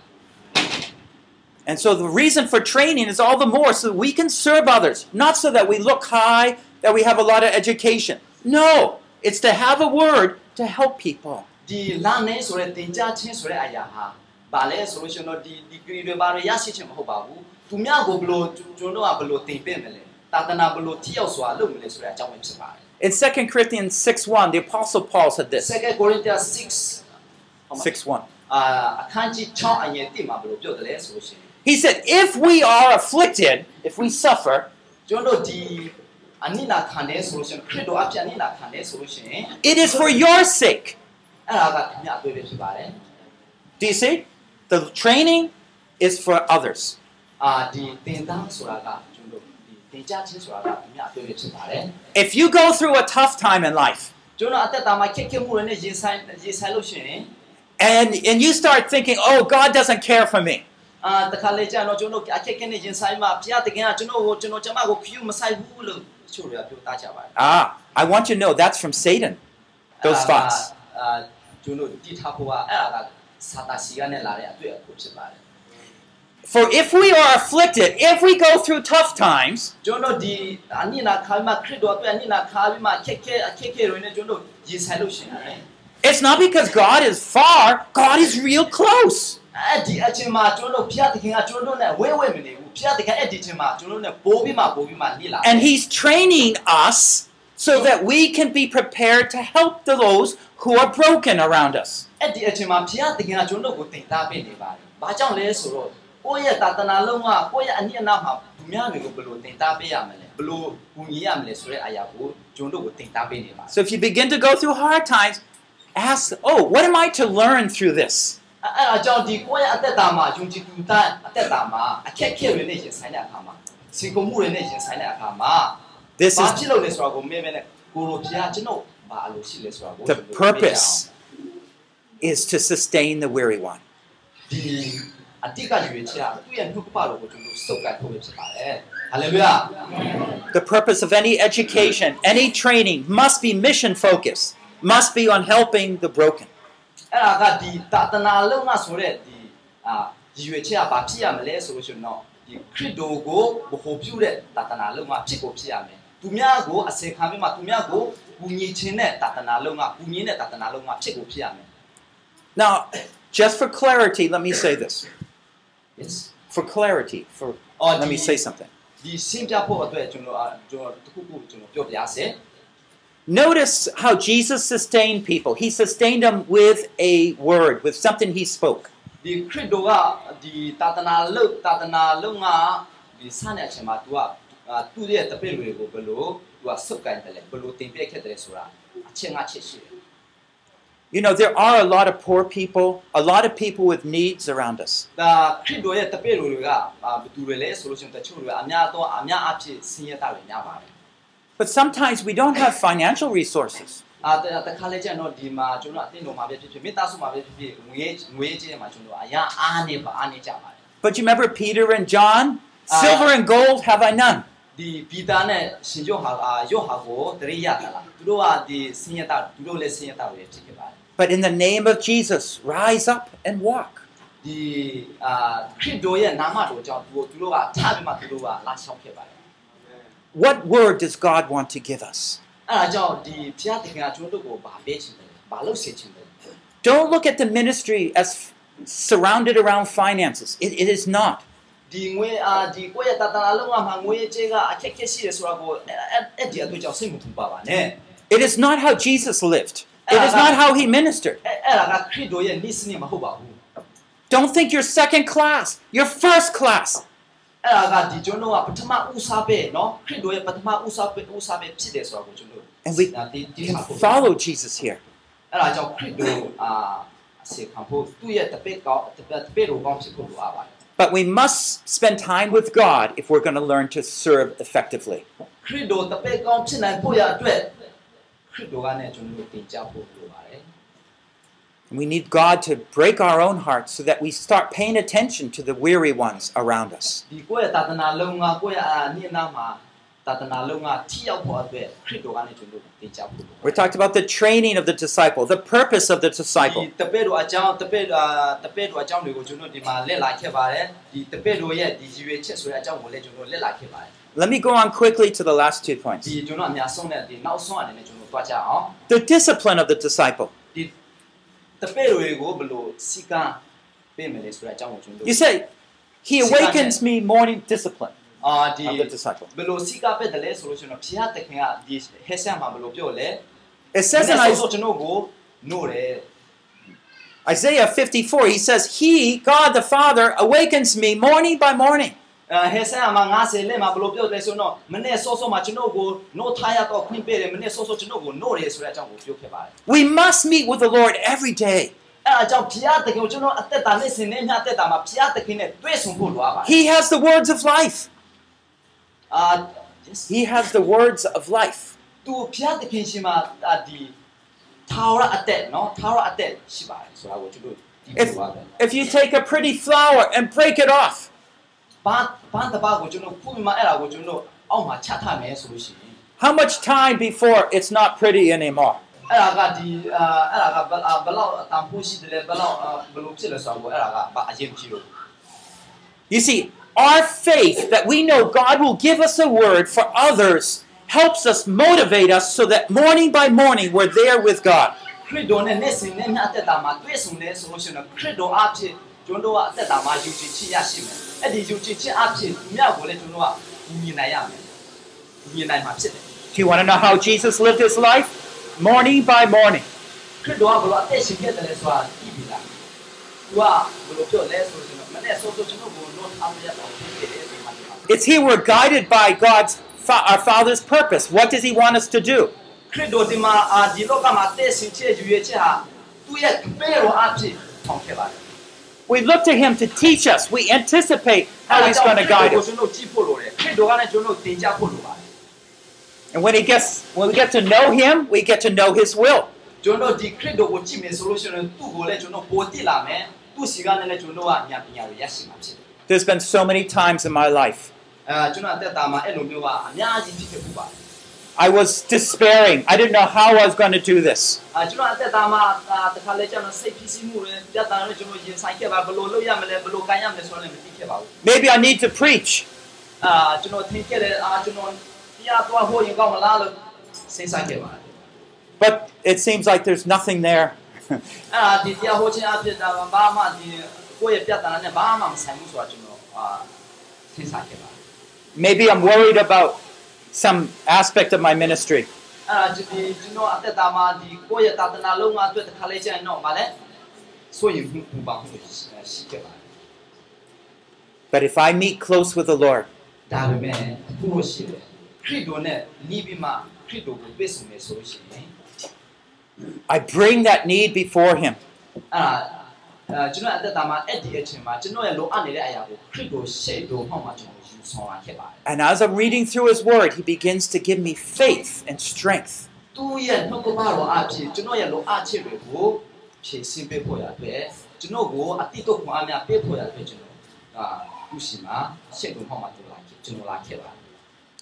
And so the reason for training is all the more so that we can serve others, not so that we look high, that we have a lot of education. No, it's to have a word to help people. ဒီလာနေဆိုတဲ့တင်ကြချင်းဆိုတဲ့အရာဟာဗာလဲဆိုလို့ရှိရင်တော့ဒီဒီဂရီတွေဘာတွေရရှိချင်မဟုတ်ပါဘူးသူများကိုဘလို့ကျွန်တော်တို့ကဘလို့တင်ပြမလဲတာသနာဘလို့ထိရောက်စွာလုပ်မလဲဆိုတဲ့အကြောင်းပဲဖြစ်ပါတယ် In 2 Corinthians 6 1, the Apostle Paul said this. 2 Corinthians 6 6 1. အာအခန်းကြီး6အငယ်1မှာဘလို့ပြောတယ်လဲဆိုလို့ရှိရင် He said, If we are afflicted, if we suffer, ကျွန်တော်တို့ဒီ it is for your sake. Do you see? The training is for others. If you go through a tough time in life, and, and you start thinking, oh, God doesn't care for me. Ah, I want you to know that's from Satan. Those thoughts. For if we are afflicted, if we go through tough times, it's not because God is far, God is real close. အဲ့ဒီအချိန်မှာကျွန်တော်ဘုရားသခင်ကကျွန်တော်နဲ့ဝဲဝဲမနေဘူးဘုရားသခင်အဲ့ဒီအချိန်မှာကျွန်တော်နဲ့ပိုးပြီးမှပိုးပြီးမှနေလာ And He's training us so that we can be prepared to help those who are broken around us. အဲ့ဒီအချိန်မှာဘုရားသခင်ကကျွန်တော်ကိုတင်သားပေးနေပါတယ်။ဘာကြောင့်လဲဆိုတော့ကိုယ့်ရဲ့တာသနာလုံးကကိုယ့်ရဲ့အနည်းအနာမှာသူများတွေကိုဘယ်လိုတင်သားပေးရမလဲဘယ်လိုကူညီရမလဲဆိုတဲ့အရာကိုကျွန်တော်ကိုတင်သားပေးနေပါတယ် So if you begin to go through hard times, ask, oh, what am I to learn through this? ။ အဲ့အဲ့ဒါကြောင့်ဒီကိုယ့်ရဲ့အသက်တာမှာယုံကြည်သူတန်းအသက်တာမှာအခက်အခဲတွေနဲ့ရင်ဆိုင်တဲ့အခါမှာစီကုံမှုတွေနဲ့ရင်ဆိုင်တဲ့အခါမှာ This ဘာ is ဖြစ်လို့လဲဆိုတာကိုမေးမယ်နဲ့ကိုလိုဘုရားကျွန်တော်ဘာအလိုရှိလဲဆိုတာကို the purpose is to sustain the weary one. ဒီအတိတ်ကရွေးချယ်သူ့ရဲ့နှုတ်ကပတော်ကိုကျွန်တော်စုပ်ကိုင်ဖို့ပဲဖြစ်ပါတယ်။ဟာလေလုယာ။ The purpose of any education, any training must be mission focused, must be on helping the broken. အဲ့ဒါကဒီတာတနာလုံးကဆိုတဲ့ဒီအာရည်ရွယ်ချက်ကဘာဖြစ်ရမလဲဆိုလို့ရှိရင်တော့ဒီခရစ်တော်ကိုဘ ਹੁ ပြုတဲ့တာတနာလုံးကဖြစ်ကိုဖြစ်ရမယ်သူများကိုအစေခံပြီးမှသူများကိုကူညီခြင်းတဲ့တာတနာလုံးကကူညီတဲ့တာတနာလုံးကဖြစ်ကိုဖြစ်ရမယ် Now, just for clarity, let me say this. yes For clarity, for Oh, let me the- say something. ဒီရှင်းပြဖို့အတွက်ကျွန်တော်အာကျွန်တော်တခုခုကျွန်တော်ပြောပြရစေ Notice how Jesus sustained people. He sustained them with a word, with something he spoke. You know, there are a lot of poor people, a lot of people with needs around us. But sometimes we don't have financial resources. အာတတခါလေကျရင်တော့ဒီမှာကျွန်တော်အတင်းတော်မှာပဲဖြစ်ဖြစ်မိသားစုမှာပဲဖြစ်ဖြစ်ငွေငွေကြေးမှာကျွန်တော်အရာအားနေပါအားနေကြပါတယ် But you remember Peter and John? Ah. Silver and gold have I none. ဒီပီတာနဲ့ရှင်ကျော်ဟာအာယောဟာကိုတရိယတာလားသူတို့ကဒီဆင်းရဲတာသူတို့လည်းဆင်းရဲတာတွေဖြစ်ခဲ့ပါတယ် But in the name of Jesus, rise up and walk. ဒီအာခရစ်တော်ရဲ့နာမတော်ကြောင့်သူတို့သူတို့ကထားပြီးမှသူတို့ကလာလျှောက်ခဲ့ပါတယ် What word does God want to give us? အဲ့ဒါကြောင့်ဒီဘုရားသခင်ကကျွန်တော်တို့ကိုဗာပေးချင်တယ်ဗာလုပ်စေချင်တယ် Don't look at the ministry as f- surrounded around finances. It, it is not. ဒီငွေအာဒီကိုယ့်ရဲ့တတနာလုံးကမှငွေကြေးကအခက်အခဲရှိတယ်ဆိုတာကိုအဲ့အဲ့အဲ့ဒီအတွက်ကြောင့်စိတ်မထူပါပါနဲ့ It is not how Jesus lived. It is not how he ministered. အဲ့အဲ့ဒါကခရစ်တော်ရဲ့နိစ္စနစ်မဟုတ်ပါဘူး Don't think you're second class. You're first class. And we can follow Jesus here. But we must spend time with God if we're going to learn to serve effectively. We need God to break our own hearts so that we start paying attention to the weary ones around us. We talked about the training of the disciple, the purpose of the disciple. Let me go on quickly to the last two points. The discipline of the disciple. ဒီတပည့်တော်တွေကိုဘယ်လိုစီကံပေးမယ်လဲဆိုတဲ့အကြောင်းကိုကျွန်တော် You say, He awakens me morning discipline အာဒီ of the disciple. ဘယ်လိုစီကပေးတယ်လဲဆိုလို့ရှိရင်တော့ဘုရားသခင်ကဒီဟဲဆန်မှာဘယ်လိုပြောလဲ It says in ဆို Is- ကျွန်တော်ကိုနို့တယ် Isaiah 54, He says, He, God the Father, awakens me morning by morning. အဲဟဲဆန်မှာ90လက်မှာဘယ်လိုပြောလဲဆိုတော့မနေ့စောစောမှာကျွန်တော်ကိုနို့ထားရတော့ခွင့်ပေးတယ်မနေ့စောစောကျွန်တော်ကိုနို့တယ်ဆိုတဲ့အကြောင်းကိုပြောခဲ့ပါတယ် We must meet with the Lord every day. အဲအကြောင်းဘုရားသခင်ကိုကျွန်တော်အသက်တာနဲ့ဆင်နေမြတ်အသက်တာမှာဘုရားသခင်နဲ့တွေ့ဆုံဖို့လိုအပ်ပါတယ် He has the words of life. အာ yes He has the words of life. သူဘုရားသခင်ရှင်မှာအာဒီထာဝရအသက်နော်ထာဝရအသက်ရှိပါတယ်ဆိုတာကိုကျွန်တော်ဒီလို If, ပါပဲ if you take a pretty flower and break it off, ဘာဘာတပါကိုကျွန်တော်ခုမှအဲ့ဒါကိုကျွန်တော်အောက်မှာချထားမယ်ဆိုလို့ရှိရင် How much time before it's not pretty anymore? အဲ့ဒါကဒီအာအဲ့ဒါကဘယ်အာဘယ်လောက်အတန်ဖိုးရှိတယ်လဲဘယ်လောက်အာဘယ်လိုဖြစ်လဲဆိုတော့အဲ့ဒါကဘာအရင်ကြည့်လို့ You see, our faith that we know God will give us a word for others helps us motivate us so that morning by morning we're there with God. ခရစ်တော်နဲ့နေ့စဉ်နဲ့ညအသက်တာမှာတွေ့ဆုံနေဆိုလို့ရှိရင်တော့ခရစ်တော်အဖြစ် ကျွန်တော်တို့ကအသက်တာမှာယုံကြည်ခြင်းရရှိမယ်အဲ့ဒီယုံကြည်ခြင်းအဖြစ်သူများကိုလည်းကျွန်တော်ကမြင်နိုင်ရမယ်မြင်နိုင်မှာဖြစ်တယ် Do you want to know how Jesus lived his life? Morning by morning. ခရစ်တော်ကဘယ်လိုအသက်ရှင်ခဲ့တယ်လဲဆိုတာသိပြီလားသူကဘယ်လိုပြောလဲဆိုလို့ရှိရင်တော့မနေ့စောစောကျွန်တော်ကိုလို့ထားပြရတော့ဖြစ်တယ်ဒီမှာဒီမှာ It's here we're guided by God's fa- our Father's purpose. What does He want us to do? ခရစ်တော်ဒီမှာအာဒီလောကမှာအသက်ရှင်ခြင်းယူရခြင်းဟာသူ့ရဲ့ဘယ်လိုအဖြစ်ဆောင်ခဲ့ပါလဲ We look to him to teach us. We anticipate how he's going to guide us. And when he gets when we get to know him, we get to know his will. There's been so many times in my life. I was despairing. I didn't know how I was going to do this. Maybe I need to preach. But it seems like there's nothing there. Maybe I'm worried about some aspect of my ministry. But if I meet close with the Lord, I bring that need before Him. Uh, and as I'm reading through His Word, He begins to give me faith and strength.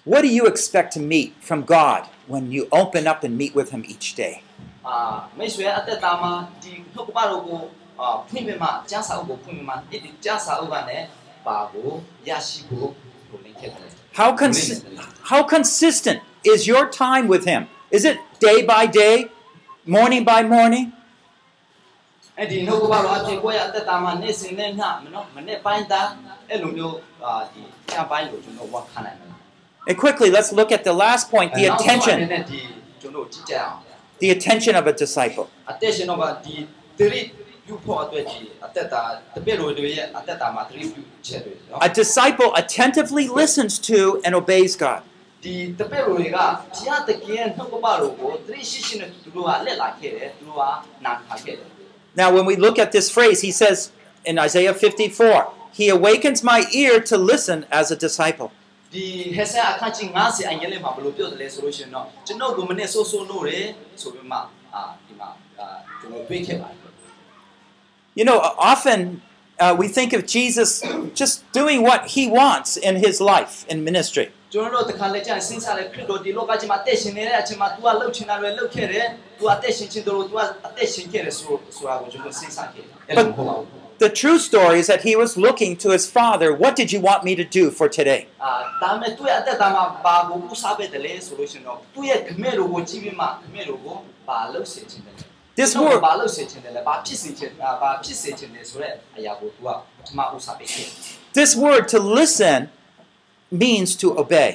What do you expect to meet from God when you open up and meet with Him each day? How, cons- how consistent is your time with Him? Is it day by day, morning by morning? အဲ့ဒီနှုတ်ကပတော်အဖြစ်ကိုယ့်ရဲ့အသက်တာမှာနေ့စဉ်နဲ့ညမနော်မနေ့ပိုင်းသားအဲ့လိုမျိုးအာဒီညပိုင်းကိုကျွန်တော်ဝတ်ခံနိုင်တယ် And quickly, let's look at the last point the နောက်ဆုံးအနေ attention. နဲ့ဒီကျွန်တော်ကြည့်ကြအောင် The attention of a disciple. အသက်ရှင်တော့ကဒီသ တိပြုဖို့အတွက်ဒီအသက်တာတပည့်တော်တွေရဲ့အသက်တာမှာသတိပြုချက်တွေနော် A disciple attentively listens to and obeys God. ဒီတပည့်တော်တွေကဘုရားသခင်ရဲ့နှုတ်ကပတော်ကိုသတိရှိရှိနဲ့သူတို့ကလက်လာခဲ့တယ်သူတို့ကနာခါခဲ့တယ် Now, when we look at this phrase, he says in Isaiah 54, He awakens my ear to listen as a disciple. ဒီဟက်ဆာအခန်းကြီး90အငယ်လေးမှာဘယ်လိုပြောတယ်လဲဆိုလို့ရှိရင်တော့ကျွန်တော်ကိုမနေ့ဆိုးဆိုးလို့ရတယ်ဆိုပြီးမှအာဒီမှာအာကျွန်တော်တွေးခဲ့ပါတယ် You know, often uh, we think of Jesus just doing what he wants in his life in ministry. But the true story is that he was looking to his father, what did you want me to do for today? အာဒါမဲ့သူ့ရဲ့အသက်တာမှာဘာကိုဥစားပဲတယ်လဲဆိုလို့ရှိရင်တော့သူ့ရဲ့ခမဲတော်ကိုကြည့်ပြီးမှခမဲတော်ကိုဘာလှုပ်စေခြင်းတယ်လဲ This ကျွန်တော် word, ဘာလှုပ်စေခြင်းတယ်လဲဘာဖြစ်စေခြင်းအာဘာဖြစ်စေခြင်းလဲဆိုတော့အရာကို तू ကပထမဥစားပေးခဲ့တယ် this word to listen means to obey.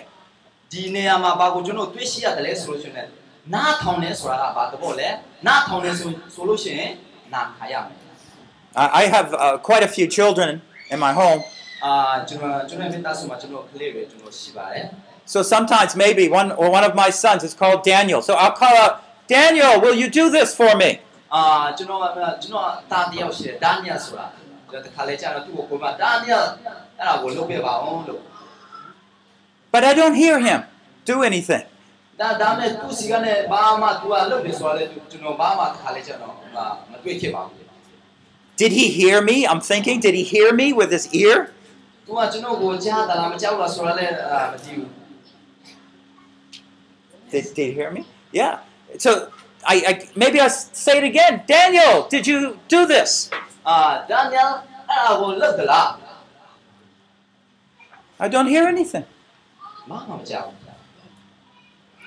ဒီနေရာမှာဘာကိုကျွန်တော်တွေ့ရှိရတယ်လဲဆိုလို့ရှိရင်နားထောင်နေဆိုတာကဘာတဘောလဲနားထောင်နေဆိုဆိုလို့ရှိရင်နားခါရမယ် I I have uh, quite a few children in my home, အာကျွန်တော်ကျွန်တော်မိသားစုမှာကျွန်တော်ကလေးတွေကျွန်တော်ရှိပါတယ် so sometimes maybe one or one of my sons is called Daniel. So I'll call out, Daniel, will you do this for me? အာကျွန်တော်ကျွန်တော်တာတယောက်ရှိတယ်ဒါနီယာဆိုတာကျွန်တော်တခါလေကြာတော့သူ့ကိုကိုမဒါနီယာအဲ့ဒါကိုလုပ်ပြပါအောင်လို့ But I don't hear him do anything. ဒါဒါမဲ့သူ့စီကနေဘာမှသူကလုပ်နေဆိုတာလေကျွန်တော်ဘာမှတခါလေကြာတော့မတွေ့ခဲ့ပါဘူး Did he hear me? I'm thinking, did he hear me with his ear? သူကကျွန်တော်ကိုကြားတာလားမကြားဘူးလားဆိုတာလည်းအာမသိဘူး Did, did you hear me? Yeah. so I, I, maybe I say it again. Daniel, did you do this? Uh, Daniel, I don't hear anything.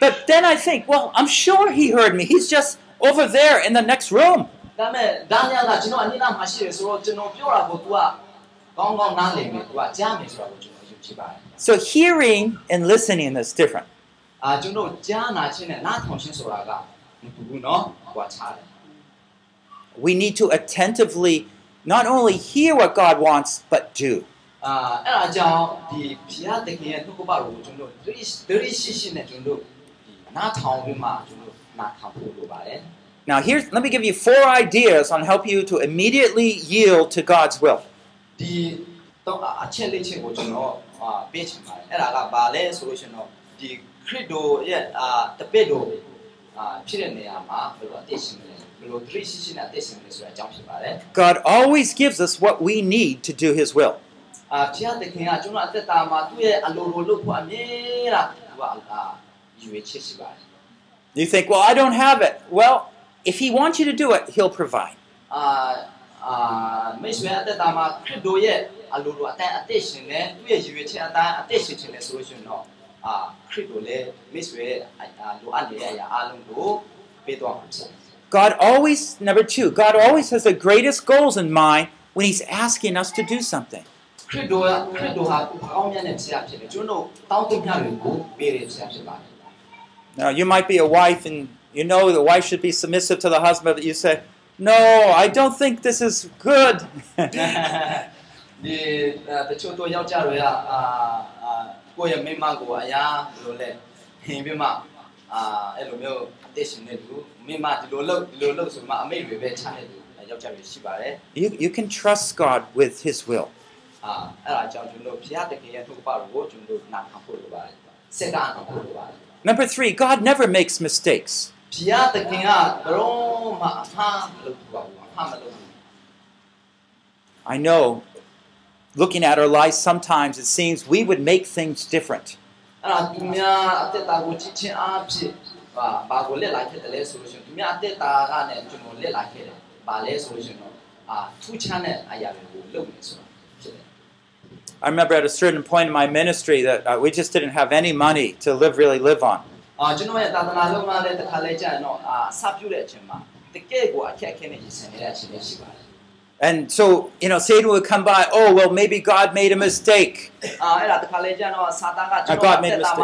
But then I think, well, I'm sure he heard me. He's just over there in the next room. So hearing and listening is different. အာကျွန်တော်ကြားနာခြင်းနဲ့နားထောင်ခြင်းဆိုတာကမတူဘူးเนาะဟိုချားတယ် We need to attentively not only hear what God wants, but do. အာအဲ့ဒါကြောင့်ဒီဘုရားသခင်ရဲ့နှုတ်ကပတော်ကိုကျွန်တော်ဒရိဒရိရှိရှိနဲ့ကျွန်တော်ဒီနားထောင်ပြီးမှကျွန်တော်နားထောင်ဖို့လိုပါတယ် Now, here's let me give you four ideas on help you to immediately yield to God's will. ဒီတော့အချက်လေးချက်ကိုကျွန်တော်အာပေးချင်ပါတယ်အဲ့ဒါကဘာလဲဆိုလို့ရှိရင်တော့ဒီ ခရစ်တော်ရဲ့အာတပည့်တော်အာဖြစ်တဲ့နေရာမှာဘယ်လိုအသက်ရှင်မလဲဘယ်လိုဒရိရှိရှိနဲ့အသက်ရှင်မလဲဆိုတဲ့အကြောင်းဖြစ်ပါတယ် God always gives us what we need to do His will. အာဘုရားသခင်ကကျွန်တော်အသက်တာမှာသူ့ရဲ့အလိုလိုလုပ်ဖို့အမြဲတမ်းသူကအာရွေးချက်ရှိပါတယ် You think, well, I don't have it. Well, if He wants you to do it, He'll provide. အာအာမိတ်ဆွေအသက်တာမှာခရစ်တော်ရဲ့အလိုလိုအတိုင်းအသက်ရှင်နေသူ့ရဲ့ရွေးချက်အတိုင်းအသက်ရှင်ခြင်းလဲဆိုလို့ရှိရင်တော့ အာခရစ်တော်လည်းမိတ်ဆွေအာလိုအပ်နေတဲ့အရာအလုံးကိုပေးသွားမှာဖြစ်တယ် God always, number two, God always has the greatest goals in mind when He's asking us to do something. ခရစ်တော်ခရစ်တော်ဟာကောင်းမြတ်တဲ့ဆရာဖြစ်တယ်ကျွန်တော်တောင်းတမြတွေကိုပေးတဲ့ဆရာဖြစ်ပါတယ် Now, you might be a wife and you know the wife should be submissive to the husband, but you say, No, I don't think this is good. ဒီတချို့တော့ယောက်ျားတွေကအာအာ ကိုယ့်ရဲ့မိန်းမကိုအရာဘယ်လိုလဲဟင်ပြီးမှအာအဲ့လိုမျိုးအသက်ရှင်နေသူမိန်းမဒီလိုလုပ်ဒီလိုလုပ်ဆိုမှအမိတ်တွေပဲချတဲ့သူယောက်ျားတွေရှိပါတယ် You, you can trust God with His will. အာအဲ့ဒါကြောင့်ကျွန်တော်ဘုရားတခင်ရဲ့ထုပ်ပါကိုကျွန်တော်နာခံဖို့လိုပါတယ်စက္ကန့်အောင်ဖို့လိုပါတယ် Number three, God never makes mistakes. ဘုရားသခင်ကဘရောမှအမှားမလုပ်ဘူးပါဘူးအမှားမလုပ်ဘူး I know, looking at our lives, sometimes it seems we would make things different. I remember at a certain point in my ministry that uh, we just didn't have any money to live really live on. And so, you know, Satan would come by, oh, well, maybe God made a mistake. Uh, uh God made a mistake.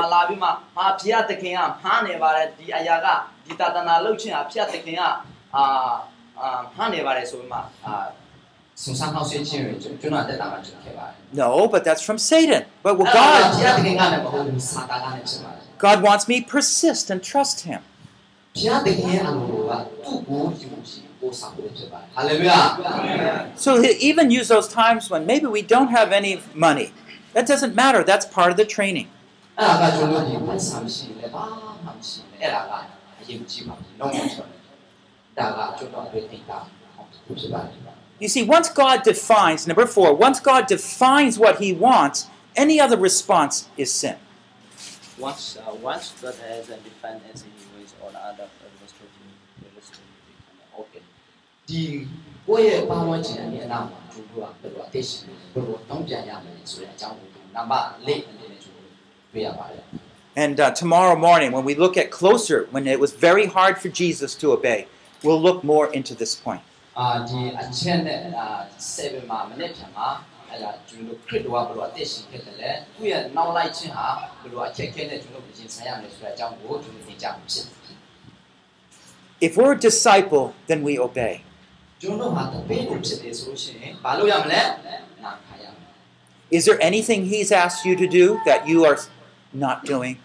No, but that's from Satan. But well, God, God wants me persist and trust Him. So he even use those times when maybe we don't have any money. That doesn't matter. That's part of the training. You see, once God defines, number four, once God defines what He wants, any other response is sin. Once, uh, once God has defined as He wants, all other ဒီကိုယ့်ရဲ့ဘာဝချင်တဲ့အနာမှာကျွန်တော်ကဘယ်လိုအသက်ရှင်ဘယ်လိုတောင်းပြန်ရမလဲဆိုတဲ့အကြောင်းကိုနံပါတ်၄အနေနဲ့ကျွန်တော်တွေ့ရပါတယ် And uh, tomorrow morning, when we look at closer, when it was very hard for Jesus to obey, we'll look more into this point. အာဒီအချက်နဲ့အာ7မှာမိနစ်ဖြန်မှာအဲ့ဒါကျွန်တော်ခရစ်တော်ကဘယ်လိုအသက်ရှင်ခဲ့တယ်လဲသူ့ရဲ့နောက်လိုက်ခြင်းဟာဘယ်လိုအချက်ခဲနဲ့ကျွန်တော်ပြင်ဆိုင်ရမလဲဆိုတဲ့အကြောင်းကိုကျွန်တော်သင်ကြားမှာဖြစ်တယ် If we're a disciple, then we obey. Is there anything he's asked you to do that you are not doing?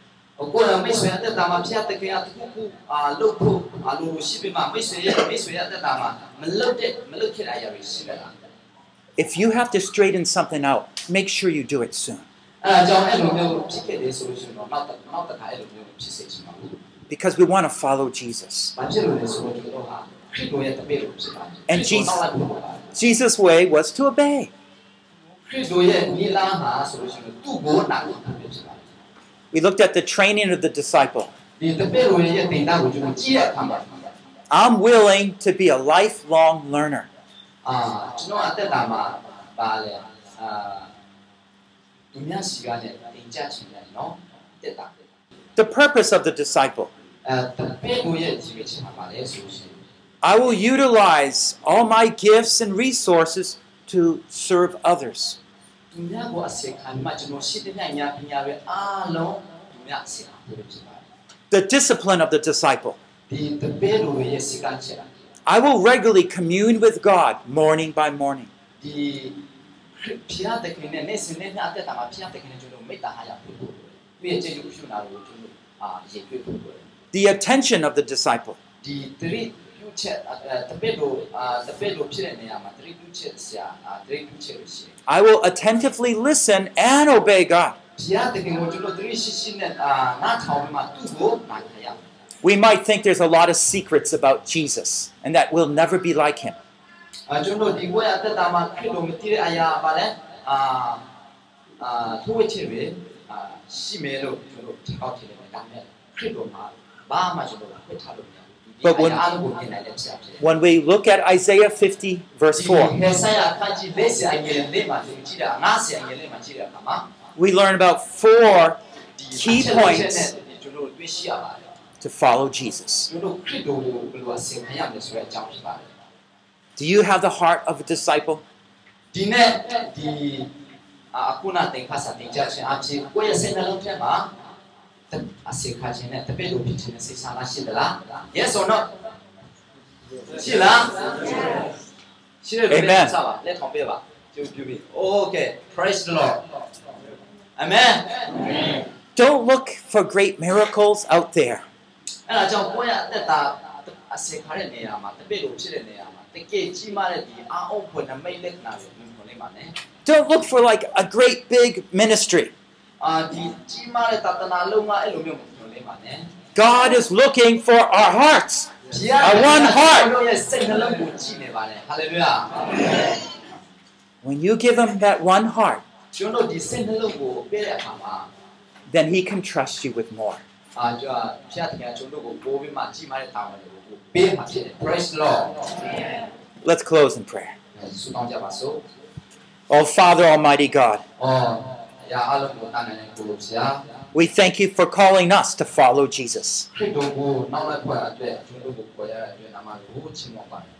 If you have to straighten something out, make sure you do it soon. Because we want to follow Jesus. And Jesus, Jesus' way was to obey. We looked at the training of the disciple. I'm willing to be a lifelong learner. The purpose of the disciple အဲတပည့်တော်ရဲ့ကြီးပဲချင်ပါလေဆိုရှင် I will utilize all my gifts and resources to serve others. သူများကိုအစေခံမှကျွန်တော်ရှိတဲ့ညာပညာတွေအားလုံးသူများအစေခံဖို့ဖြစ်ပါတယ် The discipline of the disciple. ဒီတပည့်တော်ရဲ့စီကံချက် I will regularly commune with God morning by morning. ဒီဖျားတခင်နဲ့နေ့စဉ်နေ့ညအသက်တာမှာဖျားတခင်နဲ့ကျွန်တော်မေတ္တာဟာရဖို့လို့သူရဲ့ကျေးဇူးပြုနာကိုကျွန်တော်အာရေတွေ့ဖို့လို့ The attention of the disciple. ဒီတရိပြုချက်တပည့်တော်အာတပည့်တော်ဖြစ်တဲ့နေရာမှာတရိပြုချက်ဆရာအာတရိပြုချက်လို့ရှိတယ် I will attentively listen and obey God. ဖျားတခင်ကိုကျွန်တော်တရိရှိရှိနဲ့အာနားထောင်ပြီးမှသူ့ကိုနားခရ We might think there's a lot of secrets about Jesus and that we'll never be like him. အာကျွန်တော်ဒီဘဝအသက်တာမှာခရစ်တော်မတည်တဲ့အရာပါလဲအာအာသူ့ဝိချက်တွေအာရှိမယ်လို့ကျွန်တော်ထောက်ထည့်တယ်ဒါပေမဲ့ခရစ်တော်မှာဘာမှကျွန်တော်ဖွင့်ထားလို့ But when, when we look at Isaiah 50, verse 4, we learn about four key points to follow Jesus. Do you have the heart of a disciple? ဒီနေ့ဒီအခုနတင်ခါစားတင်ကြခြင်းအဖြစ်ကိုယ့်ရဲ့စိတ်နှလုံးထဲမှာအစေခါခြင်းနဲ့တပည့်တော်ဖြစ်ခြင်းနဲ့စိတ်ဆန္ဒရှိသလား Yes or no ရှိလားရှိတယ် Amen စပါလက်ထောင်ပေးပါကျုပ်ပြုပြီ Okay praise the Lord Amen Don't look for great miracles out there. အဲ့ဒါကြောင့်ကိုယ့်ရဲ့အသက်တာအစေခါတဲ့နေရာမှာတပည့်တော်ဖြစ်တဲ့နေရာမှာတကယ်ကြီးမားတဲ့ဒီအာအုပ်ဖွယ်နမိတ်လက္ခဏာတွေမြင်ခွင့်လေးပါနဲ့ Don't look for like a great big ministry. God is looking for our hearts. A one heart. When you give him that one heart, then he can trust you with more. Praise Lord. Let's close in prayer. Oh, Father Almighty God. We thank you for calling us to follow Jesus.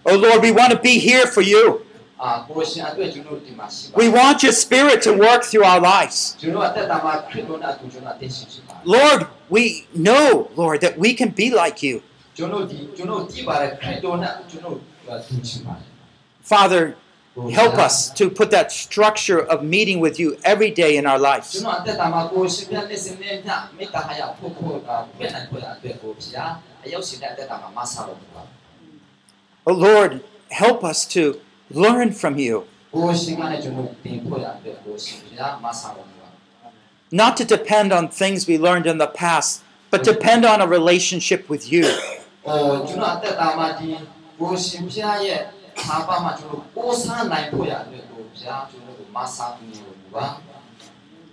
Oh Lord, we want to be here for you. We want your spirit to work through our lives. Lord, we know, Lord, that we can be like you. Father, Help us to put that structure of meeting with you every day in our lives. Oh Lord, help us to learn from you. Not to depend on things we learned in the past, but depend on a relationship with you.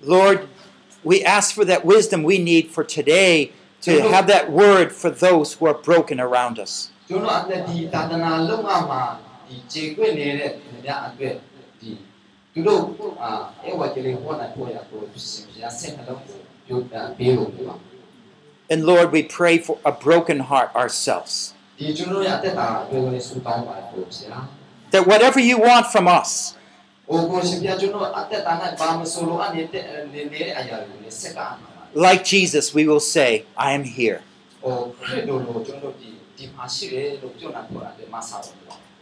Lord, we ask for that wisdom we need for today to have that word for those who are broken around us. And Lord, we pray for a broken heart ourselves. That whatever you want from us, like Jesus, we will say, I am here.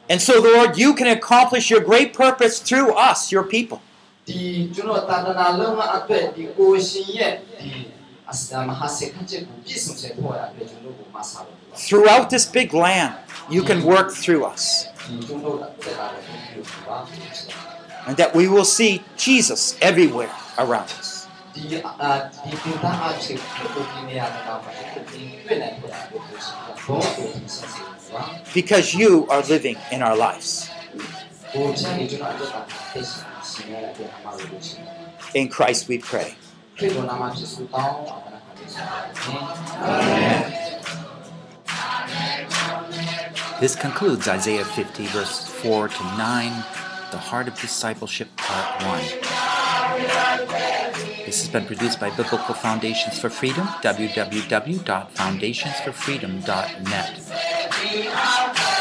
And so, Lord, you can accomplish your great purpose through us, your people. Throughout this big land, you can work through us. And that we will see Jesus everywhere around us. Because you are living in our lives. In Christ we pray. This concludes Isaiah 50, verse 4 to 9, The Heart of Discipleship, Part 1. This has been produced by Biblical Foundations for Freedom, www.foundationsforfreedom.net.